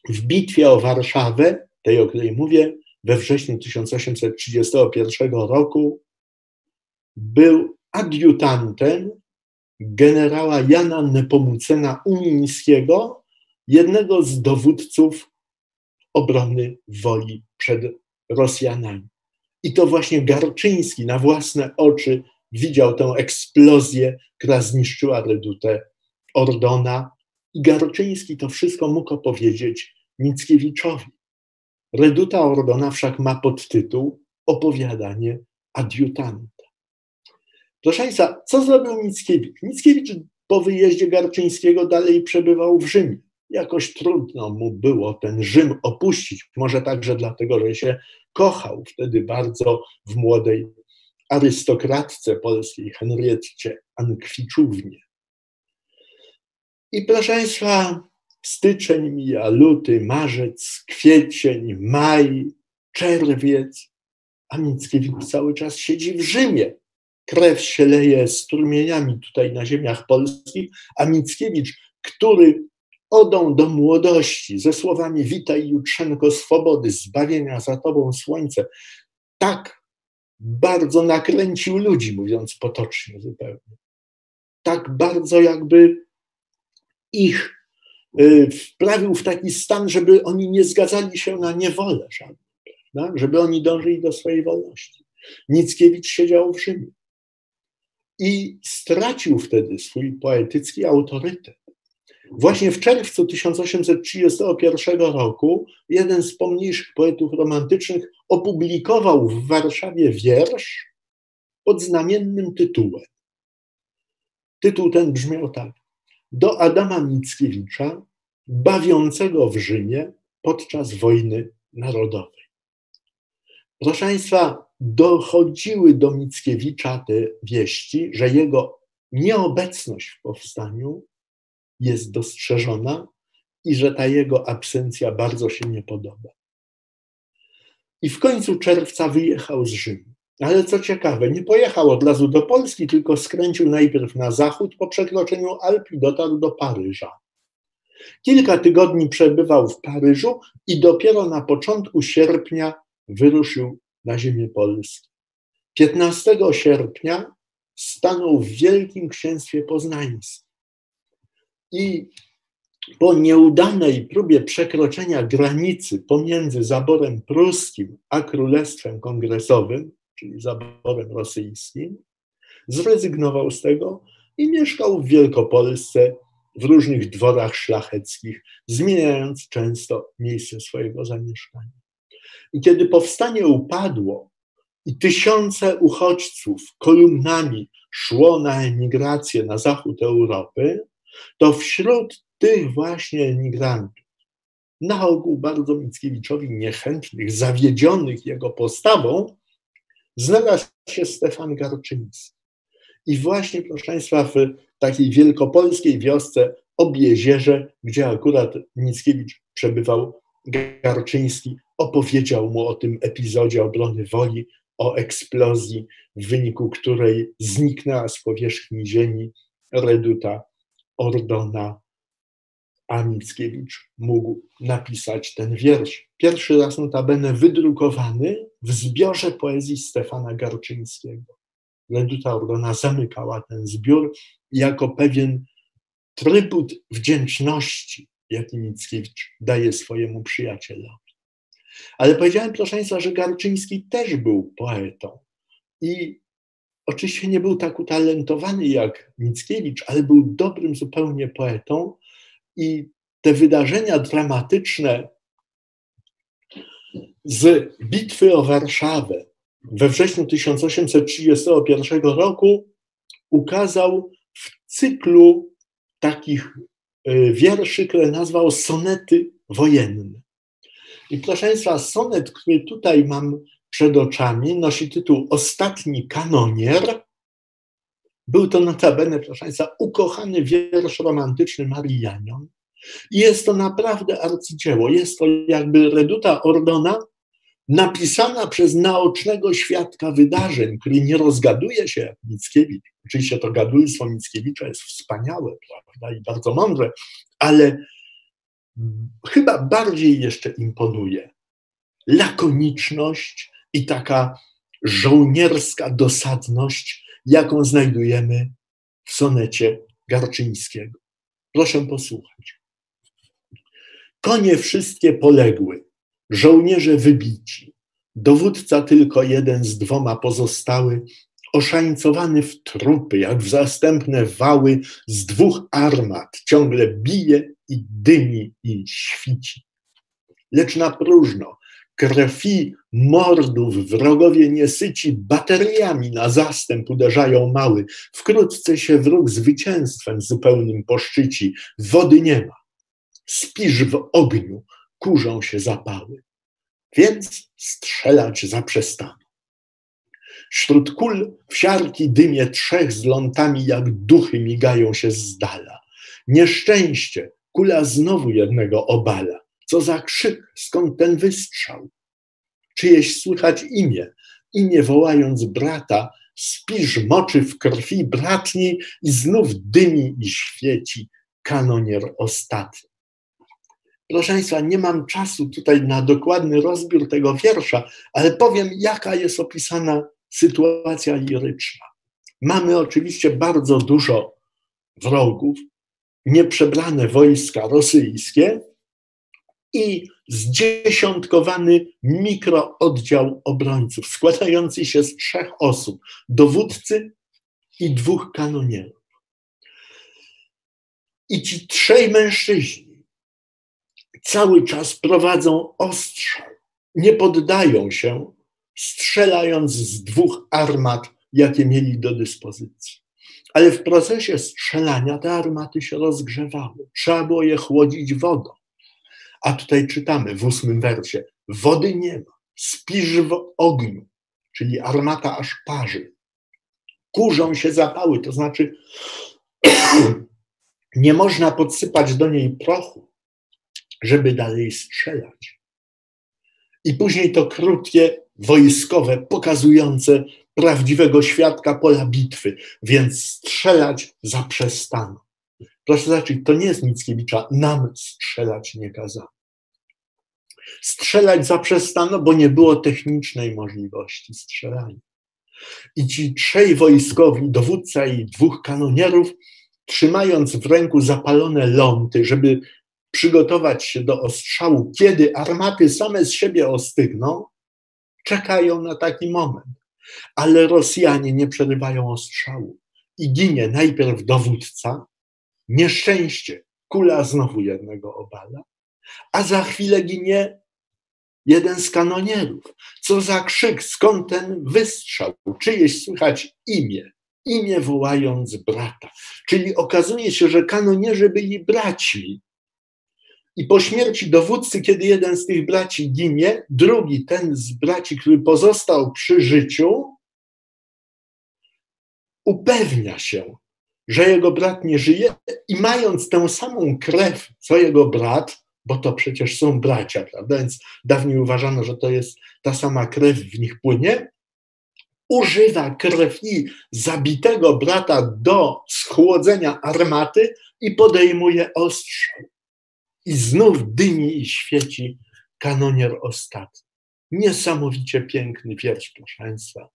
w bitwie o Warszawę, tej o której mówię, we wrześniu 1831 roku był adiutantem generała Jana Nepomucena Umińskiego, jednego z dowódców obrony woli przed Rosjanami. I to właśnie Garczyński na własne oczy widział tę eksplozję, która zniszczyła redutę Ordona. I Garczyński to wszystko mógł opowiedzieć Mickiewiczowi. Reduta Ordona wszak ma podtytuł Opowiadanie adiutanta. Proszę Państwa, co zrobił Mickiewicz? Mickiewicz po wyjeździe Garczyńskiego dalej przebywał w Rzymie. Jakoś trudno mu było ten Rzym opuścić, może także dlatego, że się kochał wtedy bardzo w młodej arystokratce polskiej, Henrietcie Ankwiczównie. I proszę Państwa, styczeń mija, luty, marzec, kwiecień, maj, czerwiec, a Mickiewicz cały czas siedzi w Rzymie. Krew się leje strumieniami tutaj na ziemiach polskich, a Mickiewicz, który odą do młodości ze słowami witaj jutrzenko swobody, zbawienia za tobą słońce, tak bardzo nakręcił ludzi, mówiąc potocznie zupełnie. Tak bardzo jakby ich y, wprawił w taki stan, żeby oni nie zgadzali się na niewolę żadną, żeby oni dążyli do swojej wolności. Mickiewicz siedział w Rzymie i stracił wtedy swój poetycki autorytet. Właśnie w czerwcu 1831 roku jeden z pomniejszych poetów romantycznych opublikował w Warszawie wiersz pod znamiennym tytułem. Tytuł ten brzmiał tak: Do Adama Mickiewicza, bawiącego w Rzymie podczas wojny narodowej. Proszę Państwa, dochodziły do Mickiewicza te wieści, że jego nieobecność w powstaniu jest dostrzeżona i że ta jego absencja bardzo się nie podoba. I w końcu czerwca wyjechał z Rzymu. Ale co ciekawe, nie pojechał od razu do Polski, tylko skręcił najpierw na zachód, po przekroczeniu Alp i dotarł do Paryża. Kilka tygodni przebywał w Paryżu i dopiero na początku sierpnia wyruszył na ziemię Polski. 15 sierpnia stanął w Wielkim Księstwie Poznańskim. I po nieudanej próbie przekroczenia granicy pomiędzy zaborem pruskim a królestwem kongresowym, czyli zaborem rosyjskim, zrezygnował z tego i mieszkał w Wielkopolsce w różnych dworach szlacheckich, zmieniając często miejsce swojego zamieszkania. I kiedy powstanie upadło i tysiące uchodźców kolumnami szło na emigrację na zachód Europy, to wśród tych właśnie emigrantów, na ogół bardzo Mickiewiczowi niechętnych, zawiedzionych jego postawą, znalazł się Stefan Garczyński. I właśnie, proszę Państwa, w takiej wielkopolskiej wiosce Obiezierze, gdzie akurat Mickiewicz przebywał, Garczyński opowiedział mu o tym epizodzie obrony woli, o eksplozji, w wyniku której zniknęła z powierzchni ziemi reduta Ordona, a Mickiewicz mógł napisać ten wiersz. Pierwszy raz notabene wydrukowany w zbiorze poezji Stefana Garczyńskiego. Reduta Ordona zamykała ten zbiór jako pewien trybut wdzięczności, jaki Mickiewicz daje swojemu przyjacielowi. Ale powiedziałem, proszę Państwa, że Garczyński też był poetą. I oczywiście nie był tak utalentowany jak Mickiewicz, ale był dobrym zupełnie poetą. I te wydarzenia dramatyczne z bitwy o Warszawę we wrześniu 1831 roku ukazał w cyklu takich e, wierszy, które nazwał sonety wojenne. I proszę Państwa, sonet, który tutaj mam przed oczami, nosi tytuł Ostatni kanonier. Był to notabene, proszę Państwa, ukochany wiersz romantyczny. I jest to naprawdę arcydzieło. Jest to jakby reduta Ordona, napisana przez naocznego świadka wydarzeń, który nie rozgaduje się jak Mickiewicz. Oczywiście to gadulstwo Mickiewicza jest wspaniałe, prawda, i bardzo mądre, ale chyba bardziej jeszcze imponuje lakoniczność i taka żołnierska dosadność, jaką znajdujemy w sonecie Garczyńskiego. Proszę posłuchać. Konie wszystkie poległy, żołnierze wybici, dowódca tylko jeden z dwoma pozostały, oszańcowany w trupy, jak w zastępne wały z dwóch armat, ciągle bije i dymi i świci. Lecz na próżno, krwi mordów wrogowie niesyci bateriami na zastęp uderzają mały. Wkrótce się wróg zwycięstwem zupełnym poszczyci. Wody nie ma. Spisz w ogniu, kurzą się zapały. Więc strzelać zaprzestano. Wśród kul w siarki dymie trzech z lątami jak duchy migają się z dala. Nieszczęście, kula znowu jednego obala. Co za krzyk, skąd ten wystrzał? Czyjeś słychać imię, imię wołając brata, spisz moczy w krwi bratni i znów dymi i świeci kanonier ostatni. Proszę Państwa, nie mam czasu tutaj na dokładny rozbiór tego wiersza, ale powiem, jaka jest opisana sytuacja liryczna. Mamy oczywiście bardzo dużo wrogów, nieprzebrane wojska rosyjskie i zdziesiątkowany mikrooddział obrońców, składający się z trzech osób: dowódcy i dwóch kanonierów. I ci trzej mężczyźni cały czas prowadzą ostrzał, nie poddają się, strzelając z dwóch armat, jakie mieli do dyspozycji. Ale w procesie strzelania te armaty się rozgrzewały. Trzeba było je chłodzić wodą. A tutaj czytamy w ósmym wersie: Wody nie ma, spisz w ogniu, czyli armata aż parzy. Kurzą się zapały, to znaczy nie można podsypać do niej prochu, żeby dalej strzelać. I później to krótkie wojskowe, pokazujące prawdziwego świadka pola bitwy, więc strzelać zaprzestano. Proszę zobaczyć, to nie jest Mickiewicza, nam strzelać nie kazano. Strzelać zaprzestano, bo nie było technicznej możliwości strzelania. I ci trzej wojskowi, dowódca i dwóch kanonierów, trzymając w ręku zapalone ląty, żeby przygotować się do ostrzału, kiedy armaty same z siebie ostygną, czekają na taki moment. Ale Rosjanie nie przerywają ostrzału i ginie najpierw dowódca, nieszczęście, kula znowu jednego obala, a za chwilę ginie jeden z kanonierów. Co za krzyk, skąd ten wystrzał? Czyjeś słychać imię, imię wołając brata. Czyli okazuje się, że kanonierzy byli braćmi. I po śmierci dowódcy, kiedy jeden z tych braci ginie, drugi, ten z braci, który pozostał przy życiu, upewnia się, że jego brat nie żyje i mając tę samą krew, co jego brat, bo to przecież są bracia, prawda? Więc dawniej uważano, że to jest ta sama krew w nich płynie. Używa krwi zabitego brata do schłodzenia armaty i podejmuje ostrzał. I znów dymi i świeci kanonier ostatni. Niesamowicie piękny wiersz, proszę Państwa.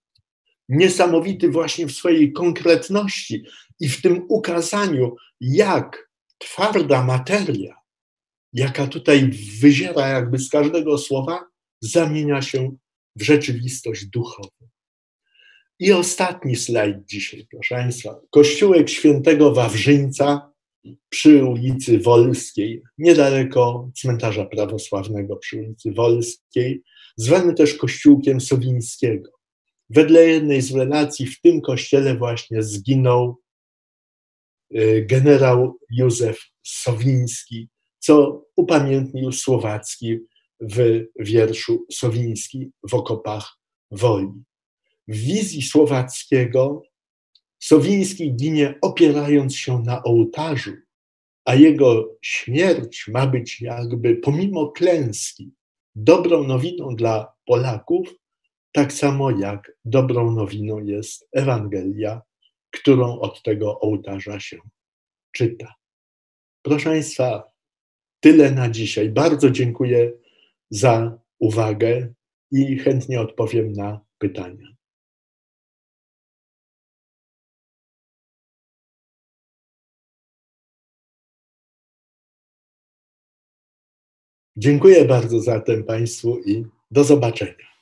Niesamowity właśnie w swojej konkretności i w tym ukazaniu, jak twarda materia, jaka tutaj wyziera jakby z każdego słowa, zamienia się w rzeczywistość duchową. I ostatni slajd dzisiaj, proszę Państwa. Kościółek świętego Wawrzyńca przy ulicy Wolskiej, niedaleko cmentarza prawosławnego przy ulicy Wolskiej, zwany też kościółkiem Sowińskiego. Wedle jednej z relacji w tym kościele właśnie zginął generał Józef Sowiński, co upamiętnił Słowacki w wierszu Sowiński w okopach woli. W wizji Słowackiego Sowiński ginie opierając się na ołtarzu, a jego śmierć ma być jakby pomimo klęski dobrą nowiną dla Polaków, tak samo jak dobrą nowiną jest Ewangelia, którą od tego ołtarza się czyta. Proszę Państwa, tyle na dzisiaj. Bardzo dziękuję za uwagę i chętnie odpowiem na pytania. Dziękuję bardzo zatem Państwu i do zobaczenia.